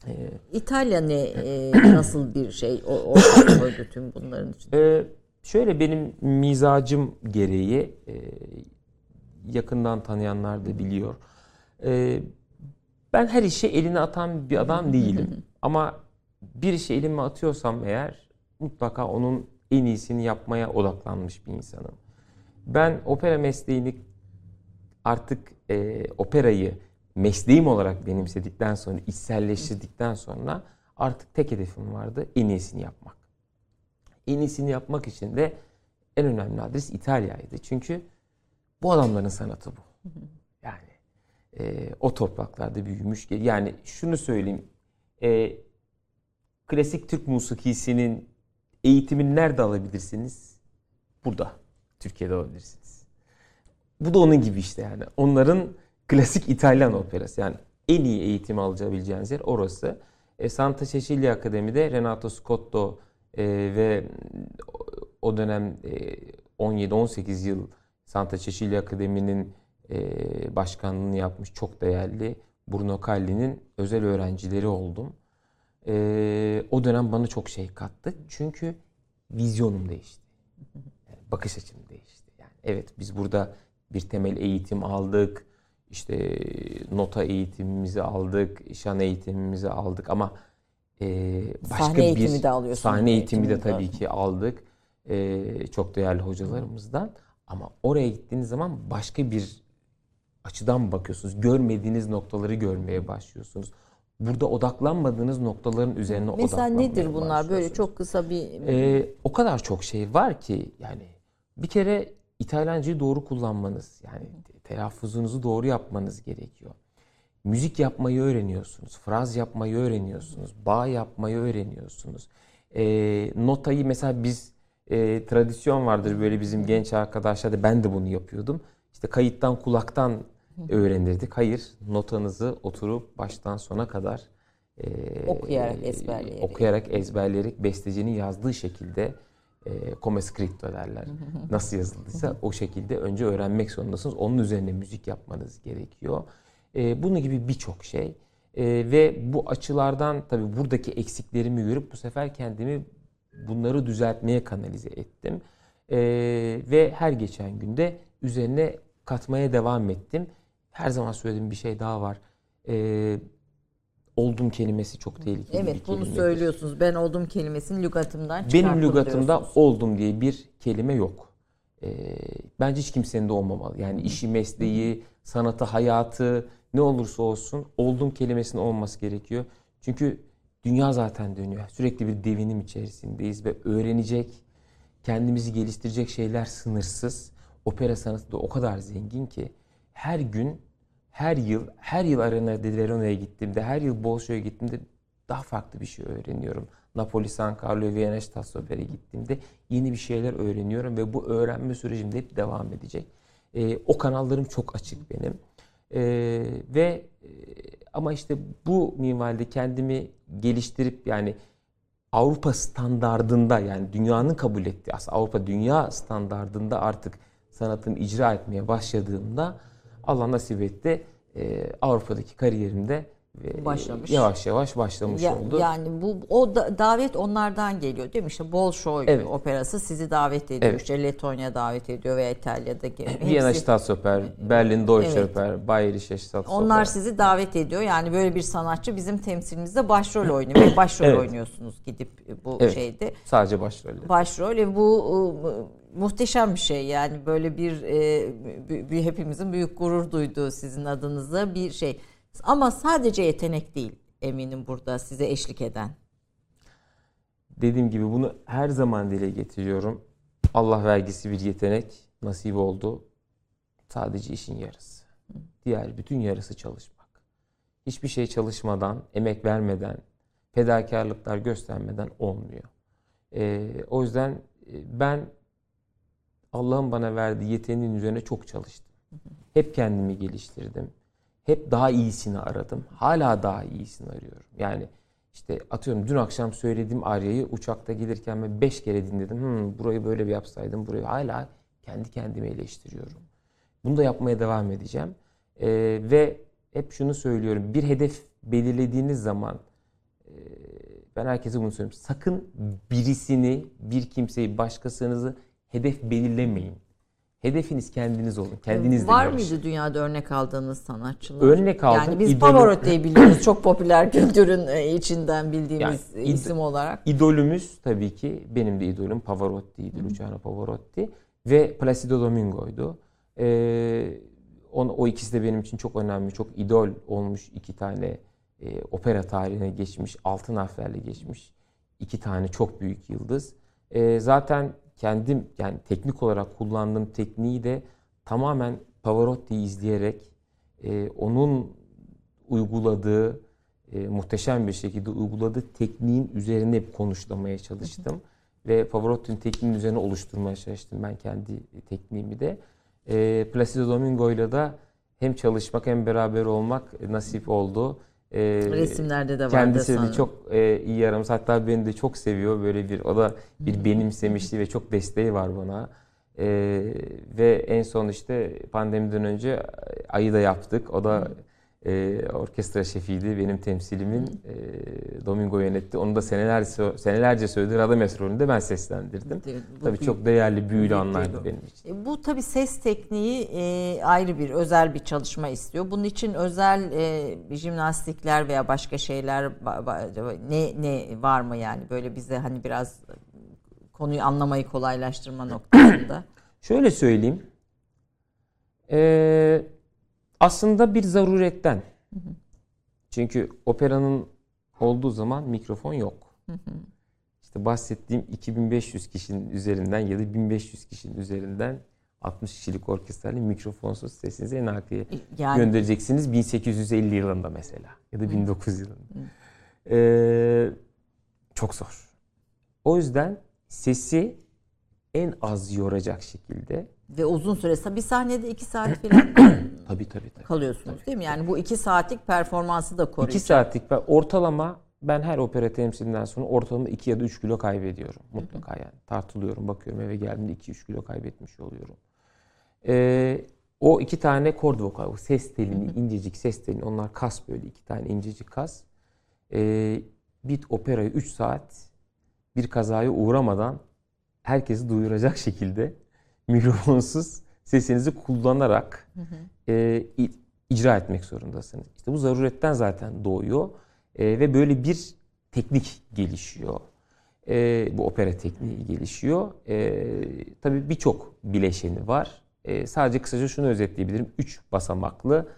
Ee, İtalya ne e, [clears throat] nasıl bir şey o koydu tüm bunların için? Ee, şöyle benim mizacım gereği e, yakından tanıyanlar da biliyor. Ee, ben her işe elini atan bir adam [laughs] değilim. Ama bir işe elimi atıyorsam eğer mutlaka onun en iyisini yapmaya odaklanmış bir insanım. Ben opera mesleğini artık e, operayı mesleğim olarak benimsedikten sonra, içselleştirdikten sonra artık tek hedefim vardı. En iyisini yapmak. En iyisini yapmak için de en önemli adres İtalya'ydı. Çünkü bu adamların sanatı bu. Yani e, o topraklarda büyümüş. Yani şunu söyleyeyim. E, klasik Türk musikisinin eğitimini nerede alabilirsiniz? Burada. Türkiye'de alabilirsiniz. Bu da onun gibi işte yani. Onların klasik İtalyan operası. Yani en iyi eğitim alabileceğiniz yer orası. E, Santa Cecilia Akademi'de Renato Scotto e, ve o dönem e, 17-18 yıl Santa Cecilia Akademi'nin e, başkanlığını yapmış çok değerli Bruno Calli'nin özel öğrencileri oldum. E, o dönem bana çok şey kattı. Çünkü vizyonum değişti. Yani bakış açım değişti. Yani evet biz burada bir temel eğitim aldık. İşte nota eğitimimizi aldık, şan eğitimimizi aldık ama e, başka Sahne bir eğitimi de alıyorsunuz Sahne eğitimi de. tabii ki aldık. E, çok değerli hocalarımızdan. Ama oraya gittiğiniz zaman başka bir açıdan bakıyorsunuz. Görmediğiniz noktaları görmeye başlıyorsunuz. Burada odaklanmadığınız noktaların üzerine Mesela odaklanmaya nedir bunlar? Böyle çok kısa bir Ee, o kadar çok şey var ki yani bir kere İtalyancayı doğru kullanmanız yani telaffuzunuzu doğru yapmanız gerekiyor. Müzik yapmayı öğreniyorsunuz, fraz yapmayı öğreniyorsunuz, bağ yapmayı öğreniyorsunuz. Ee, notayı mesela biz e, tradisyon vardır böyle bizim genç arkadaşlar ben de bunu yapıyordum. İşte kayıttan kulaktan öğrenirdik. Hayır, notanızı oturup baştan sona kadar e, Okuyarak, ezberleyerek. okuyarak, ezberleyerek bestecinin yazdığı şekilde e, come scritto derler. [laughs] Nasıl yazıldıysa o şekilde önce öğrenmek zorundasınız. Onun üzerine müzik yapmanız gerekiyor. E, bunun gibi birçok şey. E, ve bu açılardan tabii buradaki eksiklerimi görüp bu sefer kendimi bunları düzeltmeye kanalize ettim. E, ve her geçen günde üzerine katmaya devam ettim. Her zaman söylediğim bir şey daha var. E, oldum kelimesi çok tehlikeli bir Evet bunu söylüyorsunuz. Ben oldum kelimesini lügatımdan Benim lügatımda oldum diye bir kelime yok. Ee, bence hiç kimsenin de olmamalı. Yani işi, mesleği, sanatı, hayatı ne olursa olsun oldum kelimesinin olması gerekiyor. Çünkü dünya zaten dönüyor. Sürekli bir devinim içerisindeyiz ve öğrenecek, kendimizi geliştirecek şeyler sınırsız. Opera sanatı da o kadar zengin ki her gün, her yıl, her yıl Arena de Verona'ya gittiğimde, her yıl Bolşo'ya gittiğimde daha farklı bir şey öğreniyorum. Napoli, San Carlo, Viyana, Staatsopera'ya gittiğimde yeni bir şeyler öğreniyorum ve bu öğrenme sürecim de hep devam edecek. Ee, o kanallarım çok açık benim. Ee, ve e, ama işte bu minvalde kendimi geliştirip yani Avrupa standardında yani dünyanın kabul ettiği aslında Avrupa dünya standardında artık sanatını icra etmeye başladığımda Allah nasip etti e, Avrupa'daki kariyerimde e, Başlamış. yavaş yavaş başlamış Ya- oldu. Yani bu o da- davet onlardan geliyor değil mi? İşte Bolşoy Evet. operası sizi davet ediyor. Evet. İşte Letonya davet ediyor veya İtalya'daki. [laughs] Viyana hepsi- Staatsoper, Berlin Deutsche Evet. Oper, Bayerische Staatsoper. Onlar sizi davet ediyor. Yani böyle bir sanatçı bizim temsilimizde başrol oynuyor. Ve başrol Evet. oynuyorsunuz gidip bu Evet. şeyde. sadece başrolle. Başrol ve bu e, muhteşem bir şey. Yani böyle bir, e, bir- hepimizin büyük gurur duyduğu sizin adınıza bir şey. Ama sadece yetenek değil eminim burada size eşlik eden. Dediğim gibi bunu her zaman dile getiriyorum. Allah vergisi bir yetenek nasip oldu. Sadece işin yarısı. Diğer bütün yarısı çalışmak. Hiçbir şey çalışmadan, emek vermeden, fedakarlıklar göstermeden olmuyor. Ee, o yüzden e, ben Allah'ın bana verdiği yeteneğin üzerine çok çalıştım. Hep kendimi geliştirdim. Hep daha iyisini aradım. Hala daha iyisini arıyorum. Yani işte atıyorum dün akşam söylediğim aryayı uçakta gelirken ben beş kere dinledim. Hmm, burayı böyle bir yapsaydım. Burayı hala kendi kendime eleştiriyorum. Bunu da yapmaya devam edeceğim. Ee, ve hep şunu söylüyorum. Bir hedef belirlediğiniz zaman e, ben herkese bunu söylüyorum. Sakın birisini, bir kimseyi, başkasınızı hedef belirlemeyin. Hedefiniz kendiniz olun. Kendinizle Var yarışın. mıydı dünyada örnek aldığınız sanatçılar? Örnek aldım. Yani biz İdolüm- Pavarotti'yi biliyoruz. Çok popüler kültürün e, içinden bildiğimiz Yani isim olarak. İdolümüz tabii ki benim de idolüm Pavarotti'ydi, Luciano Pavarotti ve Placido Domingo'ydu. Ee, on, o ikisi de benim için çok önemli, çok idol olmuş iki tane e, opera tarihine geçmiş, altın harflerle geçmiş iki tane çok büyük yıldız. Ee, zaten kendim yani teknik olarak kullandığım tekniği de tamamen Pavarotti'yi izleyerek e, onun uyguladığı e, muhteşem bir şekilde uyguladığı tekniğin üzerine hep konuşlamaya çalıştım. Ve Pavarotti'nin tekniğinin üzerine oluşturmaya çalıştım ben kendi tekniğimi de. E, Placido Domingo'yla da hem çalışmak hem beraber olmak nasip oldu. E, Resimlerde de vardı Kendisi de çok e, iyi aramız. Hatta beni de çok seviyor. Böyle bir o da bir benimsemişliği ve çok desteği var bana. E, ve en son işte pandemiden önce ayı da yaptık. O da e, orkestra şefiydi. Benim temsilimin e, Domingo yönetti. Onu da senelerce senelerce söyledi. Radamés rolünde ben seslendirdim. Bu Tabii büyük- çok değerli, büyülü anlardı benim için. E, Bu tabii ses tekniği e, ayrı bir özel bir çalışma istiyor. Bunun için özel e, jimnastikler veya başka şeyler ba- ba- ne ne var mı yani böyle bize hani biraz konuyu anlamayı kolaylaştırma noktasında. [clears throat] Şöyle söyleyeyim. Ee, aslında bir zaruretten. Çünkü operanın olduğu zaman mikrofon yok. İşte bahsettiğim 2500 kişinin üzerinden ya da 1500 kişinin üzerinden 60 kişilik orkestrayla mikrofonsuz sesinizi en arkaya Yani göndereceksiniz 1850 yılında mesela ya da 1900 yılında. Ee, çok zor. O yüzden sesi en az yoracak şekilde ve uzun süre bir sahnede iki saat falan [clears throat] tabii tabii tabii. kalıyorsunuz değil mi? Yani bu iki saatlik performansı da koruyacak. 2 saatlik ortalama ben her opera temsilinden sonra ortalama 2 ya da 3 kilo kaybediyorum. Mutlaka yani. Tartılıyorum, bakıyorum eve geldiğimde 2-3 kilo kaybetmiş oluyorum. Ee, o iki tane kord vokal, o ses telini, incecik ses telini, onlar kas böyle iki tane incecik kas. Ee, bir operayı 3 saat bir kazaya uğramadan herkesi duyuracak şekilde [laughs] mikrofonsuz sesinizi kullanarak e, icra etmek zorundasınız. İşte bu zaruretten zaten doğuyor E, ve böyle bir teknik gelişiyor. E, bu opera tekniği gelişiyor. E, tabii birçok bileşeni var. E, sadece kısaca şunu özetleyebilirim. Üç basamaklı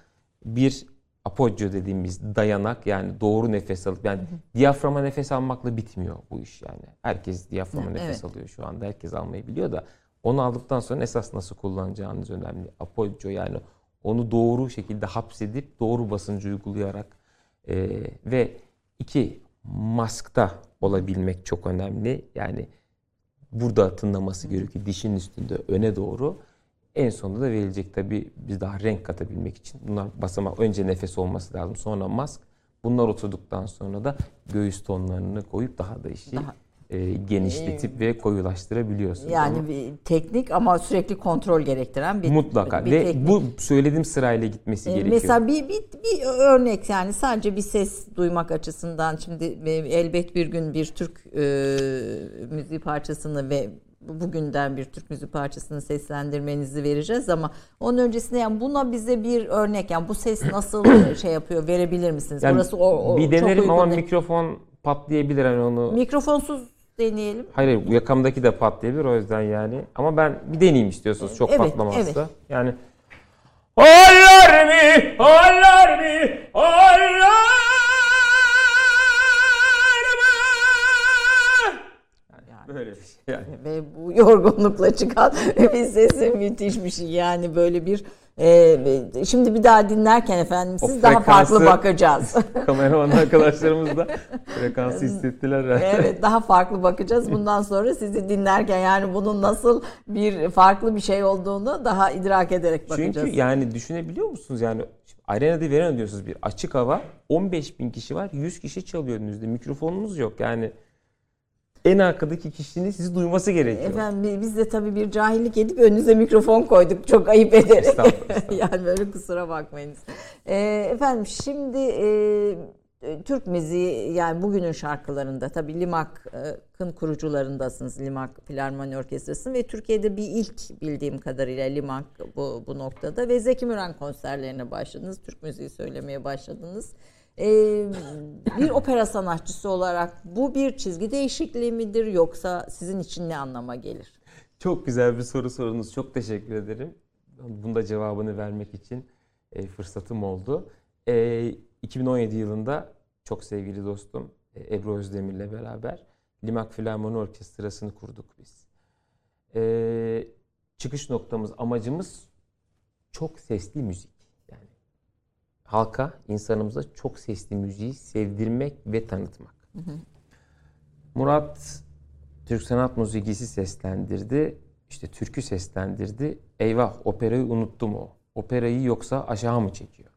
bir apoggio dediğimiz dayanak yani doğru nefes alıp yani diyaframa nefes almakla bitmiyor bu iş yani. Herkes diyaframa Evet. nefes alıyor şu anda. Herkes almayı biliyor da onu aldıktan sonra esas nasıl kullanacağınız önemli. Apoggio yani onu doğru şekilde hapsedip doğru basıncı uygulayarak e, ve iki maskta olabilmek çok önemli. Yani burada tınlaması gerekiyor dişin üstünde öne doğru. En sonunda da verilecek tabii biz daha renk katabilmek için. Bunlar basamak önce nefes olması lazım sonra mask. Bunlar oturduktan sonra da göğüs tonlarını koyup daha da işi Daha- e, genişletip ve koyulaştırabiliyorsunuz. Yani Ama bir teknik ama sürekli kontrol gerektiren bir mutlaka bir ve teknik. bu söylediğim sırayla gitmesi Ee, gerekiyor. Mesela bir, bir, bir örnek yani sadece bir ses duymak açısından şimdi e, elbet bir gün bir Türk e, müziği parçasını ve bugünden bir Türk müziği parçasını seslendirmenizi vereceğiz ama onun öncesinde yani buna bize bir örnek yani bu ses nasıl [coughs] şey yapıyor verebilir misiniz? Yani Burası o, o bir çok denerim ama mikrofon patlayabilir hani onu. mikrofonsuz deneyelim. Hayır, hayır yakamdaki de patlayabilir o yüzden yani. Ama ben bir deneyeyim istiyorsunuz çok Evet, patlamazsa. evet. Yani Allarmi, allarmi, allarmi. böyle bir şey yani. ve bu yorgunlukla çıkan [laughs] bir sesi müthiş bir şey yani böyle bir e, şimdi bir daha dinlerken efendim O siz daha farklı bakacağız. [laughs] Kameraman arkadaşlarımız da frekansı hissettiler. herhalde. evet daha farklı bakacağız bundan sonra sizi dinlerken yani bunun nasıl bir farklı bir şey olduğunu daha idrak ederek bakacağız. Çünkü yani düşünebiliyor musunuz yani arenada verena diyorsunuz bir açık hava 15 bin kişi var 100 kişi çalıyor önünüzde mikrofonunuz yok yani en arkadaki kişinin sizi duyması gerekiyor. Efendim bi- biz de tabii bir cahillik edip önünüze mikrofon koyduk çok ayıp ederek. Estağfurullah, estağfurullah. [laughs] yani böyle kusura bakmayınız. Ee, efendim şimdi e, e, Türk müziği yani bugünün şarkılarında tabii Limak'ın kurucularındasınız. Limak Filarmoni Orkestrası ve Türkiye'de bir ilk bildiğim kadarıyla Limak bu, bu noktada ve Zeki Müren konserlerine başladınız. Türk müziği söylemeye başladınız. Ee, bir opera sanatçısı olarak bu bir çizgi değişikliği midir yoksa sizin için ne anlama gelir? Çok güzel bir soru sorunuz. Çok teşekkür ederim. Bunda cevabını vermek için e, fırsatım oldu. E, 2017 yılında çok sevgili dostum e, Ebru Özdemir'le beraber Limak Filarmoni Orkestrası'nı kurduk biz. E, çıkış noktamız, amacımız çok sesli müzik. Halka, insanımıza çok sesli müziği sevdirmek ve tanıtmak. Murat Türk sanat müziğisi seslendirdi. İşte türkü seslendirdi. Eyvah operayı unuttum o. Operayı yoksa aşağı mı çekiyor?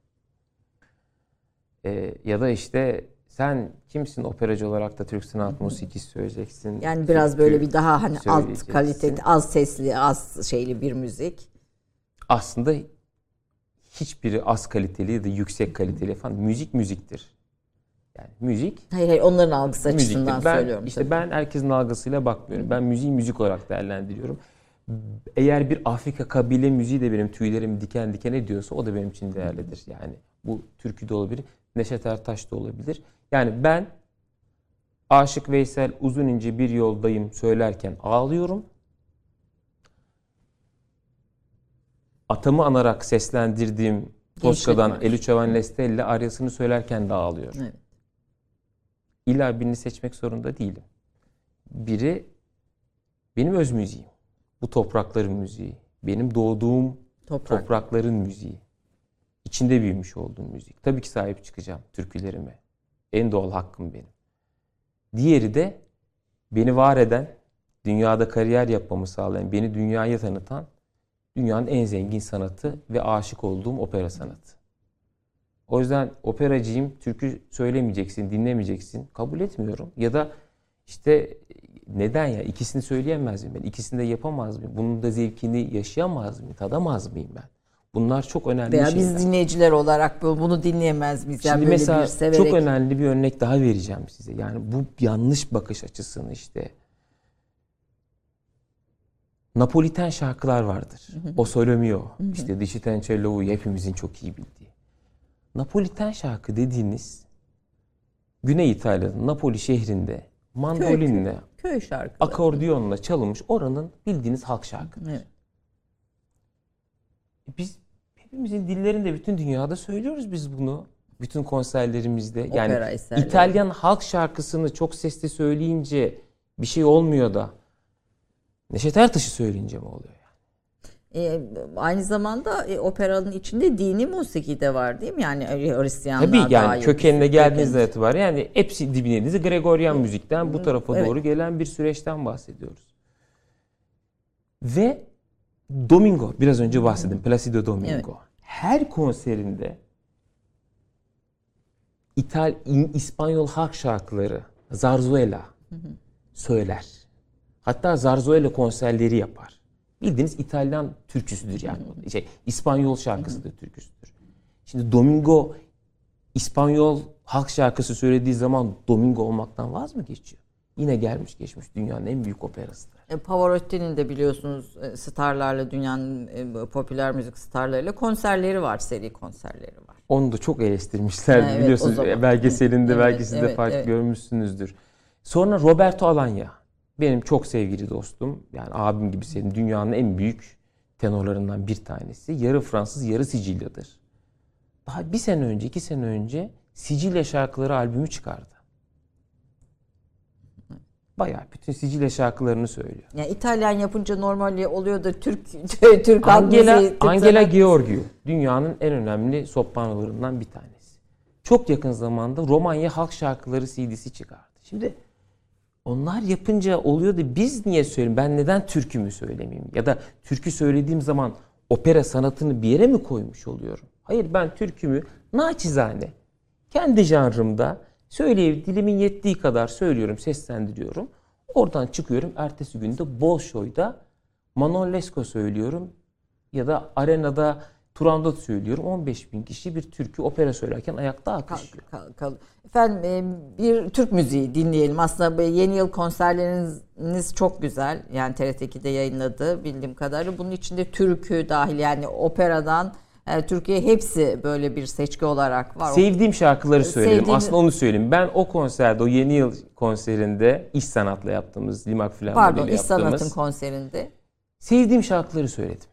Ee, ya da işte sen kimsin operacı olarak da Türk sanat müziğisi söyleyeceksin. Yani biraz böyle bir daha hani alt kaliteli, az sesli, az şeyli bir müzik. Aslında hiçbiri az kaliteli ya da yüksek kaliteli falan. Müzik müziktir. Yani müzik Hayır hayır onların algısı müziktir. açısından Ben, söylüyorum. işte tabii. ben herkesin algısıyla bakmıyorum. Ben müziği müzik olarak değerlendiriyorum. Eğer bir Afrika kabile müziği de benim tüylerimi diken diken ediyorsa o da benim için değerlidir. Yani bu türkü de olabilir, Neşet Ertaş da olabilir. Yani ben Aşık Veysel uzun ince bir yoldayım söylerken ağlıyorum. Atamı anarak seslendirdiğim Tosca'dan Gençlik Eli Çovan Lestelle aryasını söylerken de ağlıyorum. Evet. İlla birini seçmek zorunda değilim. Biri benim öz müziğim. Bu toprakların müziği. Benim doğduğum Toprak. toprakların müziği. İçinde büyümüş olduğum müzik. Tabii ki sahip çıkacağım türkülerime. En doğal hakkım benim. Diğeri de beni var eden, dünyada kariyer yapmamı sağlayan, beni dünyaya tanıtan dünyanın en zengin sanatı ve aşık olduğum opera sanatı. O yüzden operacıyım, türkü söylemeyeceksin, dinlemeyeceksin. Kabul etmiyorum. Ya da işte neden ya? İkisini söyleyemez miyim ben? İkisini de yapamaz mıyım? Bunun da zevkini yaşayamaz mıyım? Tadamaz mıyım ben? Bunlar çok önemli Veya şeyler. biz dinleyiciler olarak bu- bunu dinleyemez miyiz? Yani Şimdi böyle mesela bir severek. çok önemli bir örnek daha vereceğim size. Yani bu yanlış bakış açısını işte. Napoliten şarkılar vardır. O Sole Mio, işte Dişi Tencello'yu hepimizin çok iyi bildiği. Napoliten şarkı dediğiniz Güney İtalya'nın Napoli şehrinde mandolinle, köy şarkıları. akordiyonla çalınmış oranın bildiğiniz halk şarkı. Evet. Biz hepimizin dillerinde bütün dünyada söylüyoruz biz bunu. Bütün konserlerimizde. Yani Opera eserleri. İtalyan halk şarkısını çok sesli söyleyince bir şey olmuyor da Neşet Ertaş'ı söyleyince mi oluyor? E, aynı zamanda e, operanın içinde dini musiki de var değil mi? Yani Hristiyanlar Tabii yani iyi. kökenine geldiğinizden Köken- itibaren yani hepsi dibine Gregorian müzikten bu tarafa Evet. doğru gelen bir süreçten bahsediyoruz. Ve Domingo biraz önce bahsettim. Placido Domingo. Evet. Her konserinde İtal, İspanyol halk şarkıları, zarzuela söyler. Hatta zarzuela konserleri yapar. Bildiğiniz İtalyan türküsüdür yani. Şey, İspanyol şarkısıdır, türküsüdür. Şimdi Domingo İspanyol halk şarkısı söylediği zaman Domingo olmaktan vaz mı geçiyor? Yine gelmiş geçmiş dünyanın en büyük operasıdır. E, Pavarotti'nin de biliyorsunuz e, starlarla dünyanın e, popüler müzik starlarıyla konserleri var, seri konserleri var. Onu da çok eleştirmişler Evet, biliyorsunuz belgeselinde Evet, belki siz de evet, fark evet. görmüşsünüzdür. Sonra Roberto Alagna benim çok sevgili dostum yani abim gibi sevdiğim dünyanın en büyük tenorlarından bir tanesi. Yarı Fransız yarı Sicilyadır. Daha bir sene önce iki sene önce Sicilya şarkıları albümü çıkardı. Bayağı bütün Sicilya şarkılarını söylüyor. Yani İtalyan yapınca normali oluyor da Türk [laughs] Türk Angela, müziği, Türk Angela Gheorghiu dünyanın en önemli sopranolarından bir tanesi. Çok yakın zamanda Romanya Halk Şarkıları CD'si çıkardı. Şimdi onlar yapınca oluyor da biz niye söyleyeyim? Ben neden türkümü söylemeyeyim? Ya da türkü söylediğim zaman opera sanatını bir yere mi koymuş oluyorum? Hayır ben türkümü naçizane kendi janrımda söyleyip dilimin yettiği kadar söylüyorum, seslendiriyorum. Oradan çıkıyorum. Ertesi günde Bolşoy'da Manon Lescaut söylüyorum ya da arenada Turandot söylüyorum. 15 bin kişi bir türkü opera söylerken ayakta alkışlıyor. Kal- kal- Efendim e, bir Türk müziği dinleyelim. Aslında yeni yıl konserleriniz çok güzel. Yani TRT2'de yayınladı bildiğim kadarıyla. Bunun içinde türkü dahil yani operadan e, Türkiye hepsi böyle bir seçki olarak var. Sevdiğim şarkıları söyledim. Sevdiğin- Aslında onu söyleyeyim. Ben o konserde, o yeni yıl konserinde iş sanatla yaptığımız, Limak filan Pardon İş Sanat'ın yaptığımız konserinde. sevdiğim şarkıları söyledim.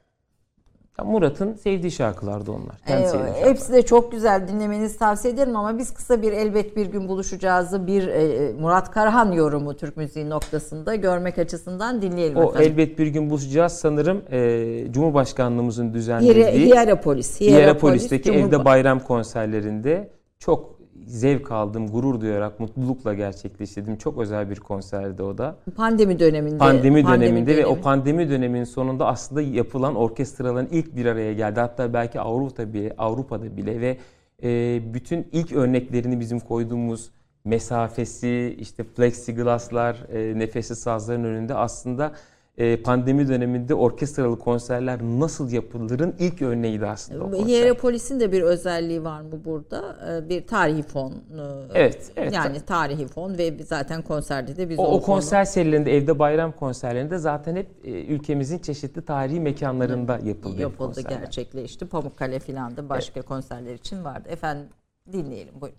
Ya Murat'ın sevdiği şarkılardı onlar. Kendi Ee, şarkılar. hepsi de çok güzel dinlemenizi tavsiye ederim ama biz kısa bir elbet bir gün buluşacağızı bir e, Murat Karahan yorumu Türk müziği noktasında görmek açısından dinleyelim O efendim. elbet bir gün buluşacağız sanırım. e, Cumhurbaşkanlığımızın düzenlediği Hierapolis. Hierapolis'teki Cumhurba- evde bayram konserlerinde çok zevk aldım, gurur duyarak, mutlulukla gerçekleştirdim. Çok özel bir konserdi o da. pandemi döneminde. Pandemi, döneminde ve o dönemi. pandemi döneminin sonunda aslında yapılan orkestraların ilk bir araya geldi. Hatta belki Avrupa'da bile, Avrupa'da bile ve e, bütün ilk örneklerini bizim koyduğumuz mesafesi, işte plexiglasslar, e, nefessiz sazların önünde aslında pandemi döneminde orkestralı konserler nasıl yapılırın ilk örneğiydi aslında o konser. Hierapolis'in de bir özelliği var mı burada? Ee, Bir tarihi fon. e, Evet, evet. Yani tarihi fon ve zaten konserde de biz O, o, o fonu- konser serilerinde, evde bayram konserlerinde zaten hep e, ülkemizin çeşitli tarihi mekanlarında yapıldı. yapıldı, konserler. gerçekleşti. Pamukkale filan da başka konserler için vardı. Efendim dinleyelim buyurun.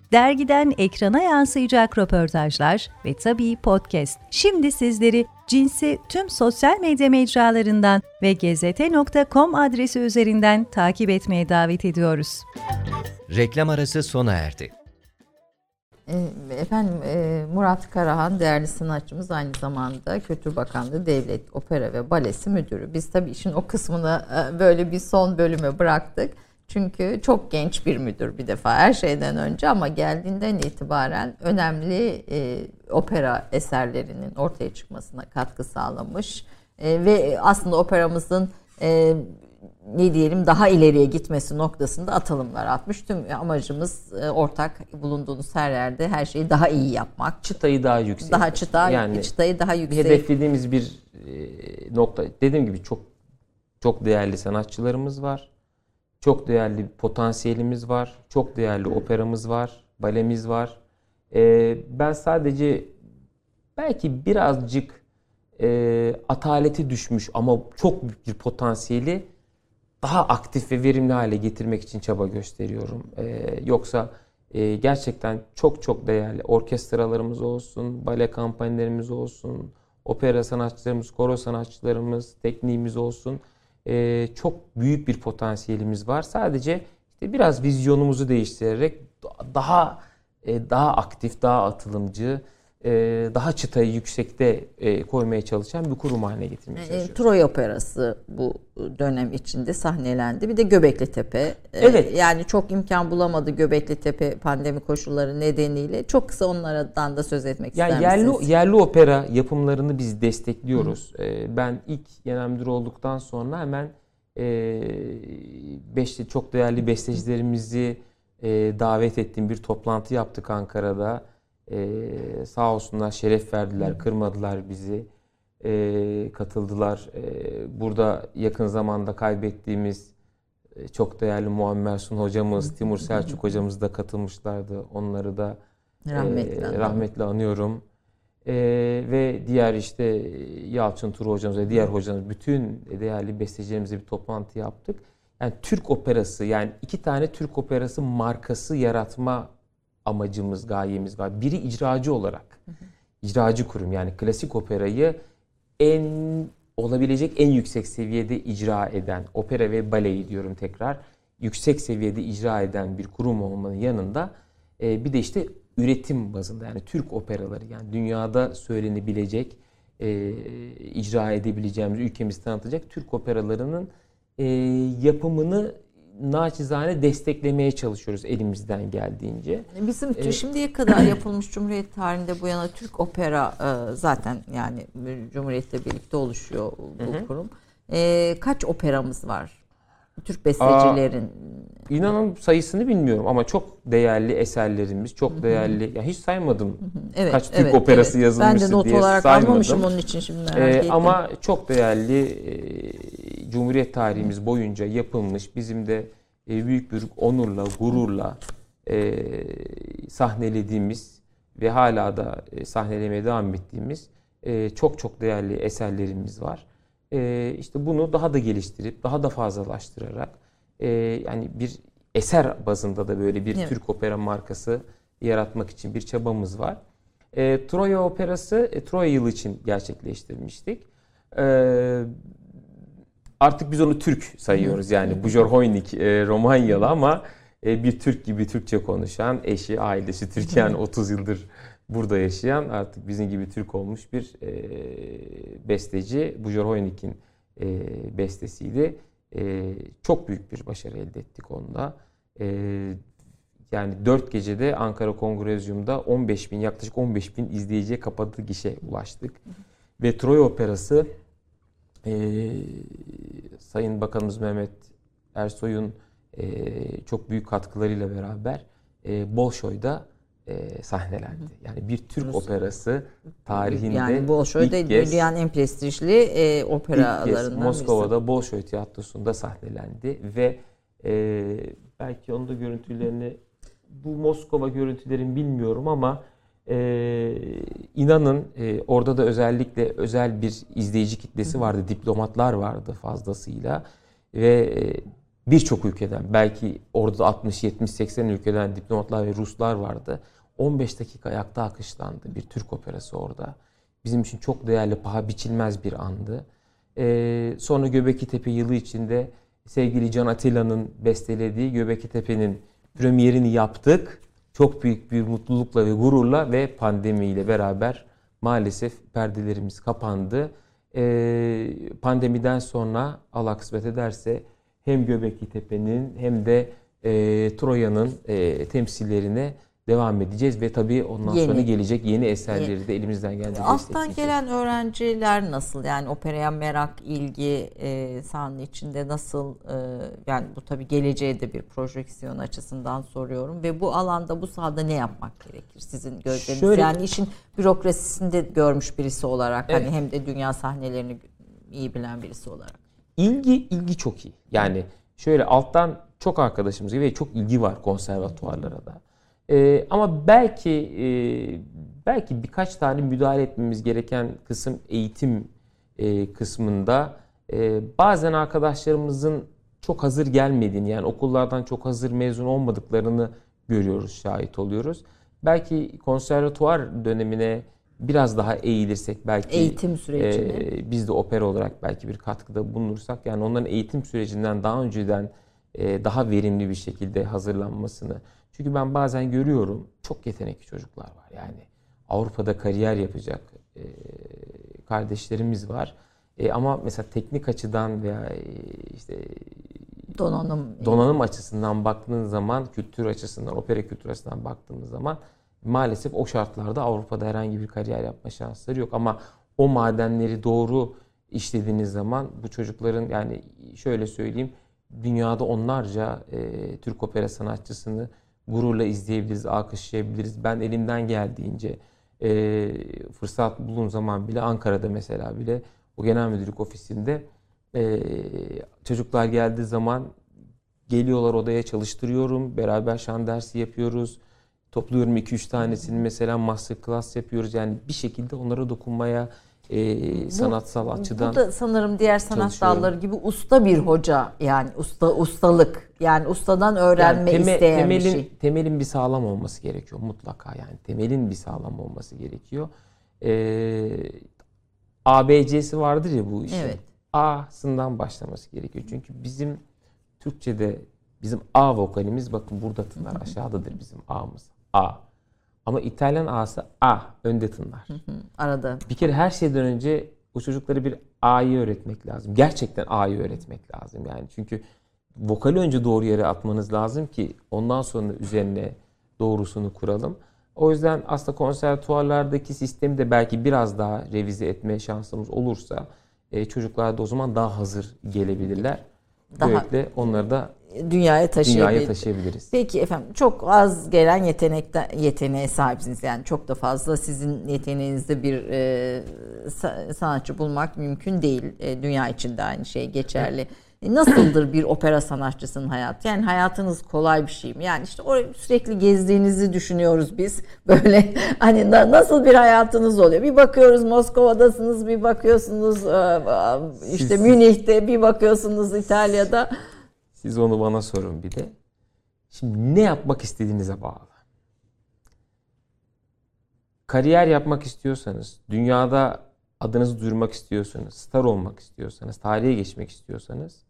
dergiden ekrana yansıyacak röportajlar ve tabii podcast. Şimdi sizleri cinsi tüm sosyal medya mecralarından ve gezete.com adresi üzerinden takip etmeye davet ediyoruz. Reklam arası sona erdi. E, Efendim e, Murat Karahan değerli sanatçımız aynı zamanda Kültür Bakanlığı Devlet Opera ve Balesi Müdürü. Biz tabii işin o kısmını e, böyle bir son bölüme bıraktık. Çünkü çok genç bir müdür bir defa her şeyden önce ama geldiğinden itibaren önemli e, opera eserlerinin ortaya çıkmasına katkı sağlamış. E, ve aslında operamızın e, ne diyelim daha ileriye gitmesi noktasında atılımlar atmış. Tüm amacımız e, ortak bulunduğunuz her yerde her şeyi daha iyi yapmak. Çıtayı daha yüksek. Daha çıta, Yani çıtayı daha yüksek. hedeflediğimiz bir e, nokta. Dediğim gibi çok çok değerli sanatçılarımız var. Çok değerli bir potansiyelimiz var. Çok değerli operamız var. Balemiz var. E, ben sadece belki birazcık e, ataleti düşmüş ama çok büyük bir potansiyeli daha aktif ve verimli hale getirmek için çaba gösteriyorum. E, yoksa e, gerçekten çok çok değerli orkestralarımız olsun, bale kampanyalarımız olsun, opera sanatçılarımız, koro sanatçılarımız, tekniğimiz olsun. E, çok büyük bir potansiyelimiz var. Sadece işte biraz vizyonumuzu değiştirerek daha e, daha aktif, daha atılımcı, daha çıtayı yüksekte e, koymaya çalışan bir kurum haline getirmeye E, çalışıyoruz. Troy Operası bu dönem içinde sahnelendi. Bir de Göbekli Tepe. E, Evet. Yani çok imkan bulamadı Göbekli Tepe pandemi koşulları nedeniyle. Çok kısa onlardan da söz etmek Yani ister yerli misiniz? yerli opera yapımlarını biz destekliyoruz. Ee, ben ilk genel müdür olduktan sonra hemen e, beşte çok değerli bestecilerimizi e, davet ettiğim bir toplantı yaptık Ankara'da. E, sağ olsunlar şeref verdiler, kırmadılar bizi. E, katıldılar. E, burada yakın zamanda kaybettiğimiz e, çok değerli Muammer Sun hocamız, Timur Selçuk hocamız da katılmışlardı. Onları da Rahmetli e, rahmetli anıyorum. E, ve diğer işte Yalçın Turu hocamız ve diğer hocamız bütün değerli bestecilerimizle bir toplantı yaptık. Yani Türk operası yani iki tane Türk operası markası yaratma amacımız, gayemiz var. Biri icracı olarak. icracı kurum yani klasik operayı en olabilecek en yüksek seviyede icra eden, opera ve baleyi diyorum tekrar, yüksek seviyede icra eden bir kurum olmanın yanında e, bir de işte üretim bazında yani Türk operaları yani dünyada söylenebilecek, e, icra edebileceğimiz, ülkemizi tanıtacak Türk operalarının e, yapımını naçizane desteklemeye çalışıyoruz elimizden geldiğince. Bizim E, şimdiye kadar yapılmış Cumhuriyet tarihinde bu yana Türk opera e, zaten yani Cumhuriyet'le birlikte oluşuyor bu kurum. E, kaç operamız var? Türk bestecilerin. İnanın sayısını bilmiyorum ama çok değerli eserlerimiz, çok değerli. Ya hiç saymadım Evet, kaç Türk evet, operası evet. yazılmıştır Ben de not diye olarak almamışım onun için şimdi merak Ee, ettim. ama çok değerli e, Cumhuriyet tarihimiz boyunca yapılmış bizim de e, büyük bir onurla, gururla e, sahnelediğimiz ve hala da e, sahnelemeye devam ettiğimiz e, çok çok değerli eserlerimiz var. E, işte bunu daha da geliştirip, daha da fazlalaştırarak e, yani bir eser bazında da böyle bir Evet. Türk opera markası yaratmak için bir çabamız var. E, Troya Operası e, Troya yılı için gerçekleştirmiştik. E, artık biz onu Türk sayıyoruz yani Bujorhoynik e, Romanyalı ama e, bir Türk gibi Türkçe konuşan eşi, ailesi Türkiye'nin 30 yıldır burada yaşayan artık bizim gibi Türk olmuş bir e, besteci Bujorhoynik'in e, bestesiydi. E, çok büyük bir başarı elde ettik onda. E, yani 4 gecede Ankara Kongrezyum'da 15 bin yaklaşık 15 bin izleyiciye kapadığı gişe ulaştık. Ve Troy Operası e, Sayın Bakanımız Mehmet Ersoy'un e, çok büyük katkılarıyla beraber e, Bolşoy'da e, sahnelendi. Yani bir Türk operası tarihinde Yani Bolşoy ilk kez, dünyanın en prestijli e, ilk kez operalarından Moskova'da Bolşoy Tiyatrosu'nda sahnelendi ve e, belki onun da görüntülerini bu Moskova görüntülerini bilmiyorum ama e, inanın e, orada da özellikle özel bir izleyici kitlesi vardı. Diplomatlar vardı fazlasıyla ve e, birçok ülkeden belki orada 60 70 80 ülkeden diplomatlar ve Ruslar vardı. 15 dakika ayakta alkışlandı bir Türk operası orada. Bizim için çok değerli, paha biçilmez bir andı. Ee, sonra Göbekli Tepe yılı içinde sevgili Can Atilla'nın bestelediği Göbekli Tepe'nin premierini yaptık. Çok büyük bir mutlulukla ve gururla ve pandemiyle beraber maalesef perdelerimiz kapandı. Ee, pandemiden sonra Allah kısmet ederse hem Göbekli Tepe'nin hem de e, Troya'nın e, temsillerine devam edeceğiz ve tabii ondan Yeni. sonra gelecek yeni eserleri de elimizden geldiğince Alttan gelen öğrenciler nasıl? Yani operaya merak, ilgi e, sahanın içinde nasıl? e, yani bu tabii geleceğe de bir projeksiyon açısından soruyorum. Ve bu alanda, bu sahada ne yapmak gerekir sizin gözleriniz? Şöyle- Yani işin bürokrasisinde görmüş birisi olarak. Evet. Hani hem de dünya sahnelerini iyi bilen birisi olarak. İlgi ilgi çok iyi. Yani şöyle alttan çok arkadaşımız ve çok ilgi var konservatuvarlara da. Ee, ama belki e, belki birkaç tane müdahale etmemiz gereken kısım eğitim e, kısmında e, bazen arkadaşlarımızın çok hazır gelmediğini yani okullardan çok hazır mezun olmadıklarını görüyoruz, şahit oluyoruz. Belki konservatuvar dönemine biraz daha eğilirsek belki Eğitim sürecine. e, biz de opera olarak belki bir katkıda bulunursak yani onların eğitim sürecinden daha önceden e, daha verimli bir şekilde hazırlanmasını. Çünkü ben bazen görüyorum çok yetenekli çocuklar var. Yani Avrupa'da kariyer yapacak e, kardeşlerimiz var. E, ama mesela teknik açıdan veya işte Donanım. donanım açısından baktığınız zaman, kültür açısından, opera kültür açısından baktığımız zaman maalesef o şartlarda Avrupa'da herhangi bir kariyer yapma şansları yok. Ama o madenleri doğru işlediğiniz zaman bu çocukların yani şöyle söyleyeyim dünyada onlarca e, Türk opera sanatçısını gururla izleyebiliriz, alkışlayabiliriz. Ben elimden geldiğince e, fırsat bulduğum zaman bile Ankara'da mesela bile o genel müdürlük ofisinde e, çocuklar geldiği zaman geliyorlar odaya çalıştırıyorum. Beraber şan dersi yapıyoruz. Topluyorum 2-3 tanesini mesela master class yapıyoruz. Yani bir şekilde onlara dokunmaya e, sanatsal açıdan Bu da sanırım diğer sanat dalları gibi usta bir hoca yani usta ustalık yani ustadan öğrenme Yani teme- isteyen temelin, bir şey. Temelin bir sağlam olması gerekiyor mutlaka yani temelin bir sağlam olması gerekiyor. Ee, ABC'si vardır ya bu işin. Evet. A'sından başlaması gerekiyor. Çünkü bizim Türkçe'de bizim A vokalimiz bakın burada tınlar [laughs] aşağıdadır bizim A'mız. A. Ama İtalyan A'sı A önde tınlar. Arada Bir kere her şeyden önce o çocuklara bir A'yı öğretmek lazım. Gerçekten A'yı öğretmek lazım yani. Çünkü vokali önce doğru yere atmanız lazım ki ondan sonra üzerine doğrusunu kuralım. O yüzden aslında konservatuvarlardaki sistemi de belki biraz daha revize etme şansımız olursa e, çocuklar da o zaman daha hazır gelebilirler. Daha- Böylelikle onları da dünyaya taşıyabilir. dünyaya taşıyabiliriz. Peki efendim çok az gelen yetenekte yeteneğe sahipsiniz yani çok da fazla sizin yeteneğinizde bir e, sa- sanatçı bulmak mümkün değil. E, dünya için de aynı şey geçerli. E, Nasıldır bir opera sanatçısının hayatı? Yani hayatınız kolay bir şey mi? Yani işte oraya sürekli gezdiğinizi düşünüyoruz biz. [laughs] Böyle hani na- nasıl bir hayatınız oluyor? Bir bakıyoruz Moskova'dasınız, bir bakıyorsunuz e, işte Münih'te, bir bakıyorsunuz İtalya'da. Siz onu bana sorun bir de. Şimdi ne yapmak istediğinize bağlı. Kariyer yapmak istiyorsanız, dünyada adınızı duyurmak istiyorsanız, star olmak istiyorsanız, tarihe geçmek istiyorsanız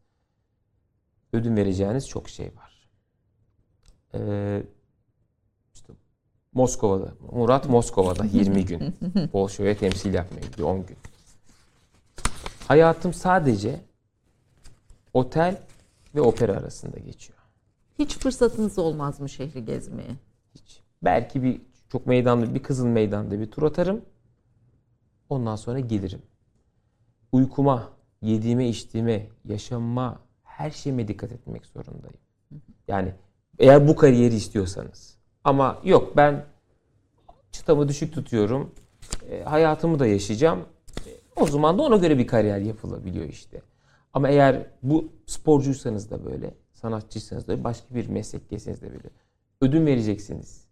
ödün vereceğiniz çok şey var. Ee, işte Moskova'da, Murat Moskova'da 20 gün [laughs] Bolşoy'a temsil yapmaya gidiyor 10 gün. Hayatım sadece otel ve opera arasında geçiyor. Hiç fırsatınız olmaz mı şehri gezmeye? Hiç. Belki bir çok meydanlı bir kızıl meydanda bir tur atarım. Ondan sonra gelirim. Uykuma, yediğime, içtiğime, yaşamama, her şeyime dikkat etmek zorundayım. Yani eğer bu kariyeri istiyorsanız. Ama yok ben çıtamı düşük tutuyorum. E, hayatımı da yaşayacağım. E, o zaman da ona göre bir kariyer yapılabiliyor işte. Ama eğer bu sporcuysanız da böyle, sanatçıysanız da başka bir meslektesiniz de böyle ödün vereceksiniz.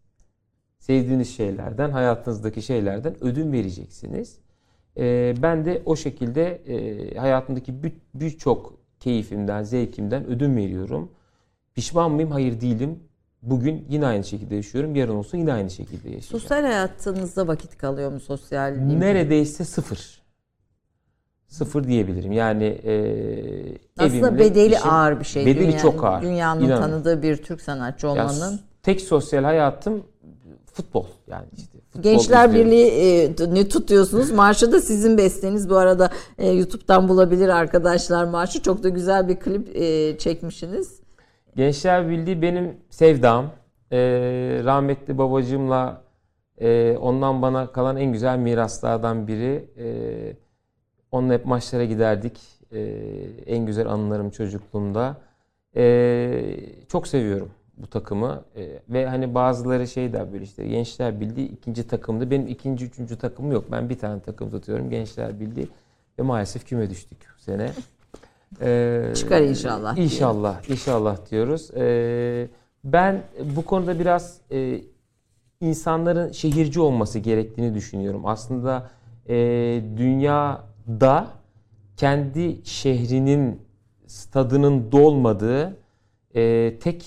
Sevdiğiniz şeylerden, hayatınızdaki şeylerden ödün vereceksiniz. E, ben de o şekilde e, hayatımdaki bir- birçok keyfimden, zevkimden ödün veriyorum. Pişman mıyım? Hayır değilim. Bugün yine aynı şekilde yaşıyorum. Yarın olsun yine aynı şekilde yaşayacağım. Sosyal hayatınızda vakit kalıyor mu sosyal? Neredeyse sıfır. Sıfır diyebilirim. Yani e, Aslında bedeli işim- ağır bir şey. Bedeli Dünya- çok ağır. Dünyanın İnanın. tanıdığı bir Türk sanatçı Ya, olmanın. tek sosyal hayatım futbol. Yani işte futbol Gençler izliyorum. Birliği e, ne tutuyorsunuz? Marşı da sizin besteniz. Bu arada e, YouTube'dan bulabilir arkadaşlar marşı. Çok da güzel bir klip e, çekmişsiniz. Gençler Birliği benim sevdam. Ee, rahmetli babacığımla e, ondan bana kalan en güzel miraslardan biri. Ee, onunla hep maçlara giderdik. Ee, en güzel anılarım çocukluğumda. Ee, çok seviyorum bu takımı. Ee, ve hani bazıları şey der böyle işte Gençler Birliği ikinci takımdı. Benim ikinci, üçüncü takımım yok. Ben bir tane takım tutuyorum Gençler Birliği. Ve maalesef küme düştük bu sene. Ee, Çıkar inşallah. İnşallah, inşallah diyoruz. Ee, ben bu konuda biraz e, insanların şehirci olması gerektiğini düşünüyorum. Aslında e, dünyada kendi şehrinin stadının dolmadığı e, tek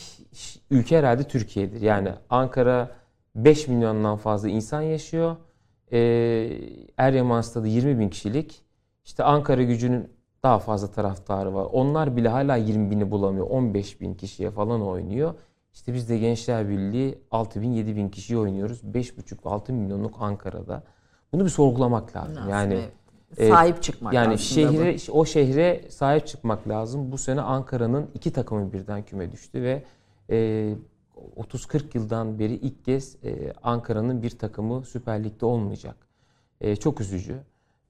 ülke herhalde Türkiye'dir. Yani Ankara 5 milyondan fazla insan yaşıyor. E, Eryaman stadı 20 bin kişilik. İşte Ankara gücünün daha fazla taraftarı var. Onlar bile hala 20 bini bulamıyor. 15 bin kişiye falan oynuyor. İşte biz de Gençler Birliği 6 bin 7 bin kişiye oynuyoruz. 5,5-6 milyonluk Ankara'da. Bunu bir sorgulamak lazım. Yani Evet. Sahip çıkmak yani bu. şehre o şehre sahip çıkmak lazım. Bu sene Ankara'nın iki takımı birden küme düştü ve e, 30-40 yıldan beri ilk kez e, Ankara'nın bir takımı Süper Lig'de olmayacak. E, çok üzücü.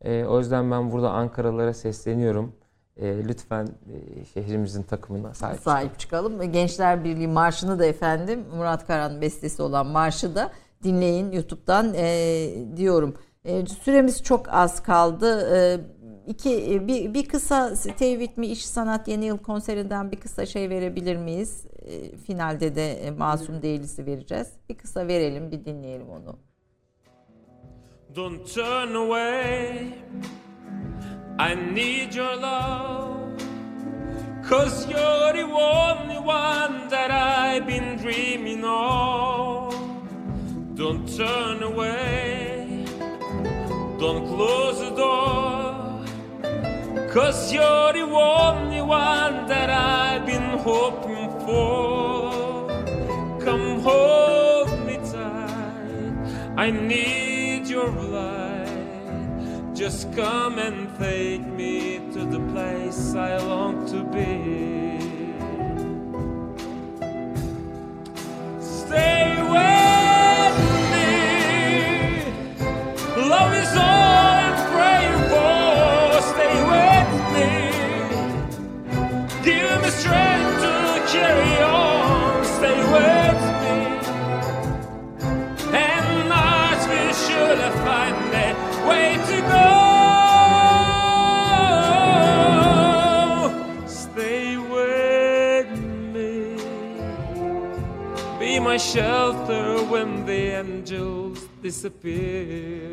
E, o yüzden ben burada Ankaralılara sesleniyorum. E, lütfen e, şehrimizin takımına sahip çıkalım. sahip çıkalım. Gençler Birliği marşını da efendim Murat Karan bestesi olan marşı da dinleyin YouTube'dan e, diyorum. E, süremiz çok az kaldı. E, iki bir, bir kısa Tevhid mi İş Sanat Yeni Yıl konserinden bir kısa şey verebilir miyiz? E, finalde de e, Masum Değiliz'i vereceğiz. Bir kısa verelim, bir dinleyelim onu. Don't turn away. I need your love. Cause you're the only one that I've been dreaming of. Don't turn away. Don't close the door. Cause you're the only one that I've been hoping for. Come hold me tight. I need your light. Just come and take me to the place I long to be. Stay with Love is all I'm praying for. Stay with me. Give me strength to carry on. Stay with me. And Mars we should have find a way to go. Stay with me. Be my shelter when the angels disappear.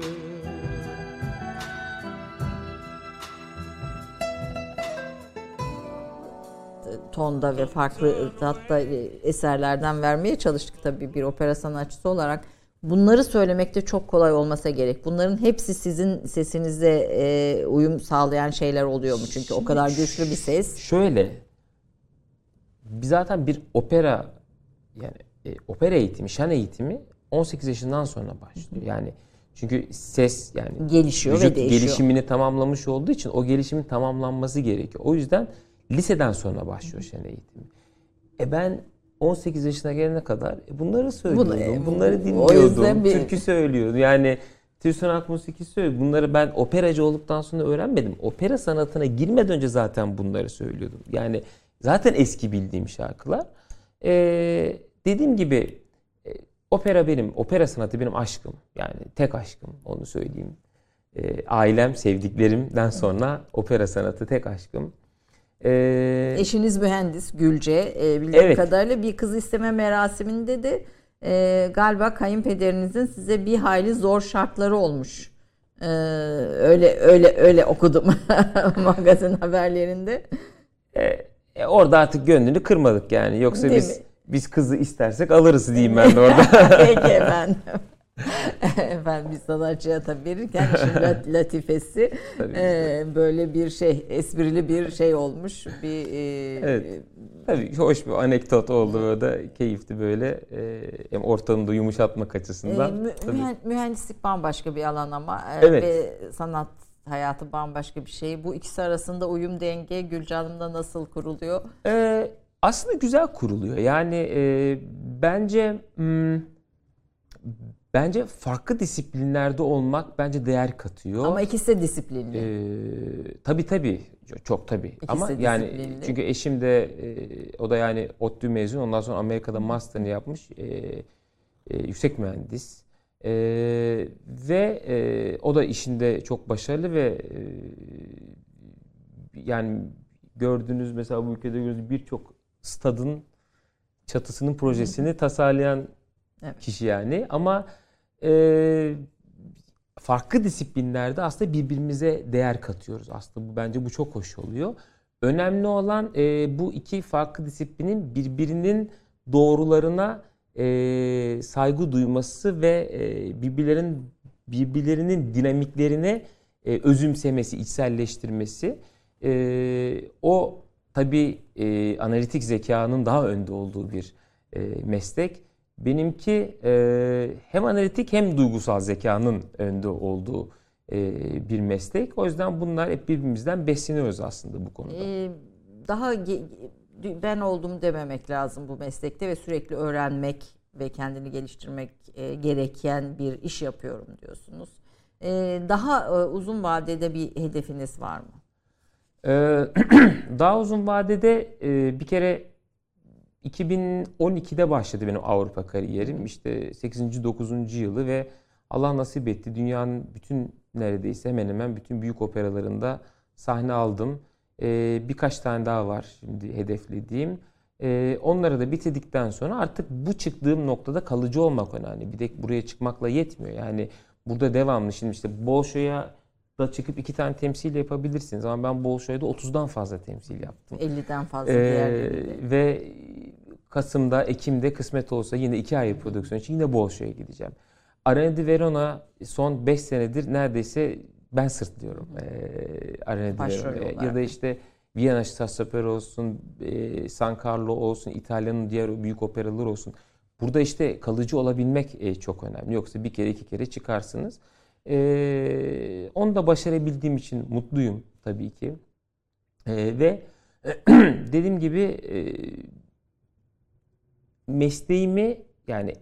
tonda ve farklı hatta eserlerden vermeye çalıştık tabii bir opera sanatçısı olarak. Bunları söylemekte çok kolay olmasa gerek. Bunların hepsi sizin sesinize e, uyum sağlayan şeyler oluyor mu? Çünkü o kadar güçlü bir ses. Şöyle, zaten bir opera yani e, opera eğitimi, şan eğitimi 18 yaşından sonra başlıyor. Yani çünkü ses yani Gelişiyor ve vücut değişiyor. gelişimini tamamlamış olduğu için o gelişimin tamamlanması gerekiyor. O yüzden liseden sonra başlıyor şan eğitimi. E ben 18 yaşına gelene kadar e, bunları söylüyordum. e, bunları dinliyordum. bir- Türkü söylüyordum. Yani Türk sanat musiki söylüyor. Bunları ben operacı olduktan sonra öğrenmedim. Opera sanatına girmeden önce zaten bunları söylüyordum. Yani zaten eski bildiğim şarkılar. Ee, dediğim gibi opera benim, opera sanatı benim aşkım. Yani tek aşkım onu söyleyeyim. E, ailem, sevdiklerimden sonra opera sanatı tek aşkım. E, Eşiniz mühendis Gülce. E, bildiğim Evet. kadarıyla bir kız isteme merasiminde de e, galiba kayınpederinizin size bir hayli zor şartları olmuş. E, öyle öyle öyle okudum [laughs] magazin haberlerinde. e, orada artık gönlünü kırmadık yani. Yoksa Değil biz mi? Biz kızı istersek alırız diyeyim ben de orada. [laughs] Peki efendim. [laughs] efendim bir sanatçıya tabii verirken [laughs] lat- latifesi e, böyle bir şey esprili bir şey olmuş bir e, Evet. Tabii hoş bir anekdot oldu böyle keyifli böyle e, hem ortamda yumuşatmak e, açısından. mü- Tabii. mühen- mühendislik bambaşka bir alan ama e, Evet. ve sanat hayatı bambaşka bir şey. Bu ikisi arasında uyum denge Gülce Hanım'da nasıl kuruluyor? Ee, aslında güzel kuruluyor. Yani e, bence hmm, bence farklı disiplinlerde olmak bence değer katıyor. Ama ikisi de disiplinli. Ee, tabii tabii çok tabii. Ama de yani disiplinli. çünkü eşim de e, o da yani ODTÜ mezun. Ondan sonra Amerika'da master'ını yapmış. E, e, yüksek mühendis. E, ve e, o da işinde çok başarılı ve e, yani gördüğünüz mesela bu ülkede gördüğünüz birçok stadın çatısının projesini tasarlayan Evet. kişi yani. Ama e, farklı disiplinlerde aslında birbirimize değer katıyoruz. Aslında bu bence bu çok hoş oluyor. Önemli olan e, bu iki farklı disiplinin birbirinin doğrularına e, saygı duyması ve e, birbirlerin birbirlerinin dinamiklerine e, özümsemesi, içselleştirmesi. E, o tabii e, analitik zekanın daha önde olduğu bir e, meslek. Benimki e, hem analitik hem duygusal zekanın önde olduğu e, bir meslek. O yüzden bunlar hep birbirimizden besleniyoruz aslında bu konuda. Ee, daha ben oldum dememek lazım bu meslekte ve sürekli öğrenmek ve kendini geliştirmek e, gereken bir iş yapıyorum diyorsunuz. Ee, daha e, uzun vadede bir hedefiniz var mı? Ee, [clears throat] daha uzun vadede e, bir kere 2012'de başladı benim Avrupa kariyerim. İşte 8. 9. yılı ve Allah nasip etti. Dünyanın bütün neredeyse hemen hemen bütün büyük operalarında sahne aldım. Ee, birkaç tane daha var şimdi hedeflediğim. Ee, onları da bitirdikten sonra artık bu çıktığım noktada kalıcı olmak önemli. Bir de buraya çıkmakla yetmiyor. Yani burada devamlı şimdi işte Bolşo'ya da çıkıp iki tane temsil yapabilirsiniz. Ama ben Bolşoy'da 30'dan fazla temsil yaptım. 50'den fazla Ee, diğerlerinde. ve Kasım'da, Ekim'de kısmet olsa yine iki ay prodüksiyon için yine Bolşo'ya gideceğim. Arena di Verona son 5 senedir neredeyse ben sırtlıyorum. Ee, Arena di olarak. Ya da işte Viyana Stassoper olsun, e, San Carlo olsun, İtalya'nın diğer büyük operaları olsun. Burada işte kalıcı olabilmek e, çok önemli. Yoksa bir kere iki kere çıkarsınız. Ee, onu da başarabildiğim için mutluyum tabii ki. Ee, ve [clears throat] dediğim gibi e, mesleğimi yani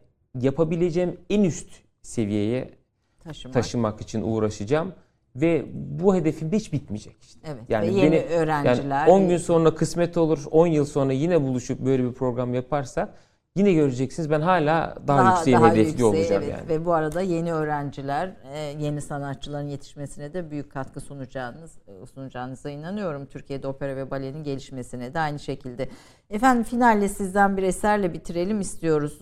yapabileceğim en üst seviyeye Taşımak. taşımak için uğraşacağım ve bu hedefim de hiç bitmeyecek işte. Evet. Yani yeni beni- öğrenciler. Yani 10 gün sonra kısmet olur, 10 yıl sonra yine buluşup böyle bir program yaparsak yine göreceksiniz ben hala daha, yükseğin hedefli yükseğe, olacağım evet. yani. Ve bu arada yeni öğrenciler, e, yeni sanatçıların yetişmesine de büyük katkı sunacağınız e, sunacağınıza inanıyorum. Türkiye'de opera ve balenin gelişmesine de aynı şekilde. Efendim finalle sizden bir eserle bitirelim istiyoruz.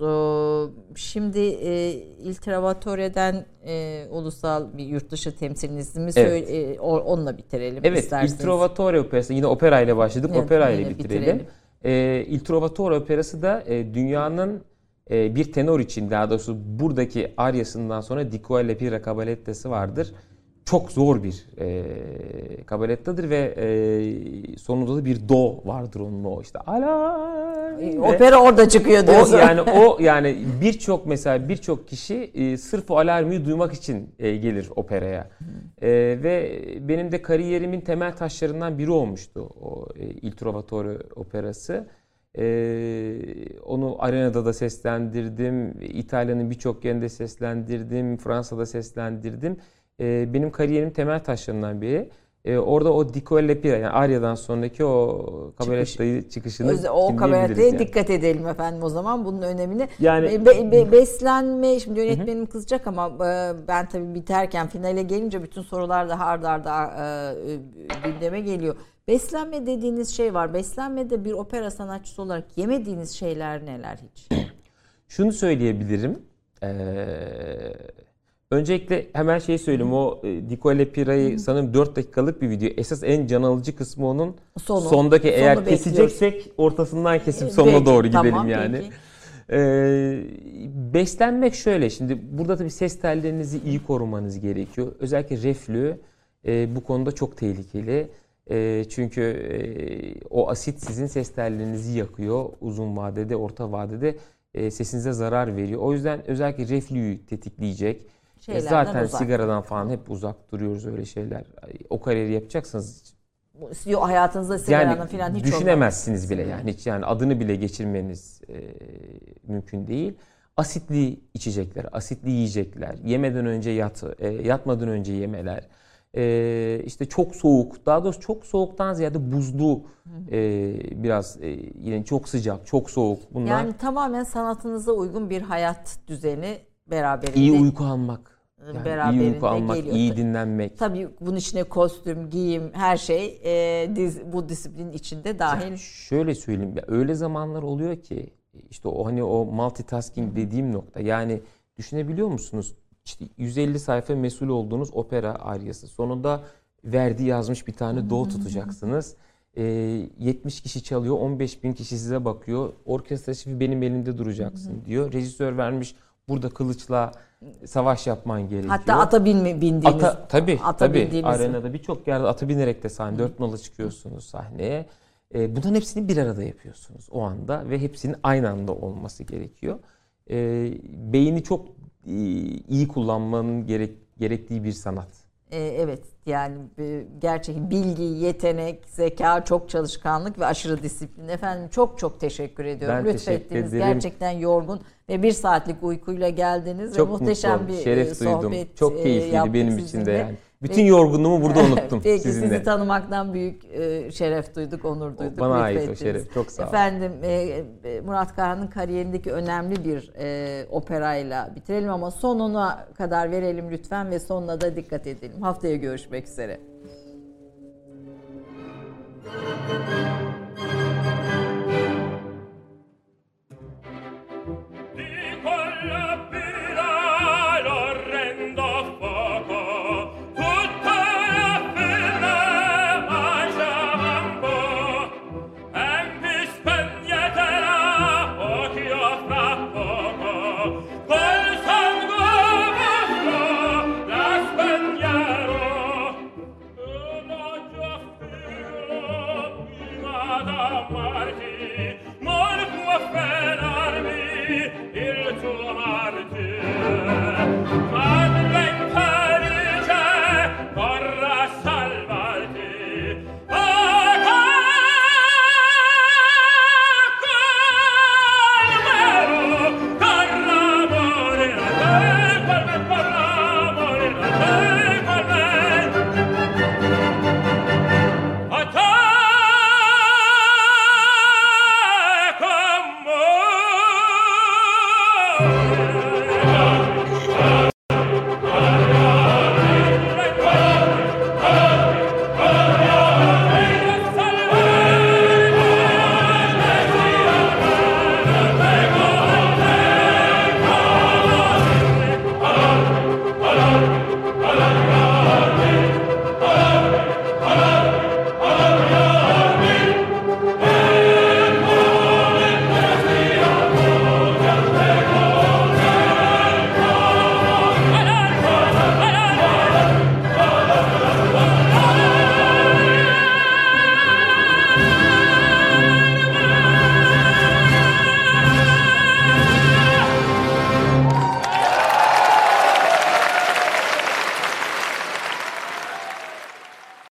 Şimdi e, Il Trovatore'den e, ulusal bir yurt dışı temsilinizi mi Evet. söyle- onunla bitirelim Evet, isterseniz. Il Trovatore operası yine opera ile başladık, Evet, opera ile bitirelim. bitirelim. Ee, Il Trovatore operası da e, dünyanın e, bir tenor için daha doğrusu buradaki aryasından sonra Di Quelle Pira Cabarette'si vardır. Çok zor bir e, kabarettadır ve e, sonunda da bir do vardır onun o işte. E, ve- Opera orada çıkıyor o diyorsun. yani [laughs] o yani birçok mesela birçok kişi e, sırf o alarmı duymak için e, gelir operaya. E, ve benim de kariyerimin temel taşlarından biri olmuştu o e, Il Trovatore operası. E, onu arenada da seslendirdim, İtalya'nın birçok yerinde seslendirdim, Fransa'da seslendirdim. E, benim kariyerimin temel taşlarından biri. E, orada o Dico Lepira yani Arya'dan sonraki o kabarettayı çıkışını Öz- o kabareteye yani. dikkat edelim efendim o zaman bunun önemini. Yani- Be- be- beslenme şimdi yönetmenim kızacak ama e, ben tabii biterken finale gelince bütün sorular da ard arda e, e, gündeme geliyor. Beslenme dediğiniz şey var. Beslenmede bir opera sanatçısı olarak yemediğiniz şeyler neler hiç? Şunu söyleyebilirim. Ee, öncelikle hemen şey söyleyeyim. O e, Dico e Lepira'yı sanırım 4 dakikalık bir video. Esas en can alıcı kısmı onun Sonu. sondaki eğer Sonu keseceksek ortasından kesip sonuna Peki, doğru gidelim tamam, yani. peki. Ee, beslenmek şöyle şimdi burada tabii ses tellerinizi iyi korumanız gerekiyor. Özellikle reflü e, bu konuda çok tehlikeli. E, çünkü e, o asit sizin ses tellerinizi yakıyor. Uzun vadede, orta vadede e, sesinize zarar veriyor. O yüzden özellikle reflüyü tetikleyecek. E, Şeylerden zaten uzak. sigaradan falan hep uzak duruyoruz öyle şeyler. O kariyeri yapacaksanız Yok, hayatınızda sigaranın yani falan hiç düşünemezsiniz bile yani hiç yani adını bile geçirmeniz e, mümkün değil. Asitli içecekler, asitli yiyecekler, yemeden önce yat, e, yatmadan önce yemeler, e, işte çok soğuk, daha doğrusu çok soğuktan ziyade buzlu, e, biraz e, yine çok sıcak, çok soğuk. Bunlar Yani tamamen sanatınıza uygun bir hayat düzeni beraberinde. iyi uyku almak, yani iyi beraberinde uyku almak, geliyor. iyi dinlenmek. Tabii bunun içine kostüm, giyim, her şey e, diz- bu disiplin içinde dahil. Şöyle söyleyeyim ya öyle zamanlar oluyor ki işte o hani o multitasking dediğim nokta yani düşünebiliyor musunuz? İşte 150 sayfa mesul olduğunuz opera aryası. Sonunda Verdi yazmış bir tane do tutacaksınız. Ee, 70 kişi çalıyor, 15 bin kişi size bakıyor. Orkestra şefi benim elimde duracaksın diyor. Rejisör vermiş burada kılıçla savaş yapman gerekiyor. Hatta ata binme, bindiğiniz. Ata, tabii ata tabii. bindiğiniz- Arenada birçok yerde ata binerek de sahne, dört nala çıkıyorsunuz sahneye. E, bunların hepsini bir arada yapıyorsunuz o anda ve hepsinin aynı anda olması gerekiyor. E, beyni çok e, iyi kullanmanın gerek, gerektiği bir sanat. E, evet yani e, bilgi, yetenek, zeka, çok çalışkanlık ve aşırı disiplin. Efendim çok çok teşekkür ediyorum. Ben teşekkür Lütfettiniz. ederim. Gerçekten yorgun ve bir saatlik uykuyla geldiniz Çok ve mutlu muhteşem oldum, bir şeref e, duydum. sohbet Çok e, keyifliydi benim için de yani. Bütün yorgunluğumu burada [laughs] unuttum Peki sizinle. sizi tanımaktan büyük e, şeref duyduk, onur duyduk. Bana ait o şeref. Çok sağ olun. Efendim e, e, Murat Karahan'ın kariyerindeki önemli bir operayla bitirelim ama sonuna kadar verelim lütfen ve sonuna da dikkat edelim. Haftaya görüşmek üzere. Di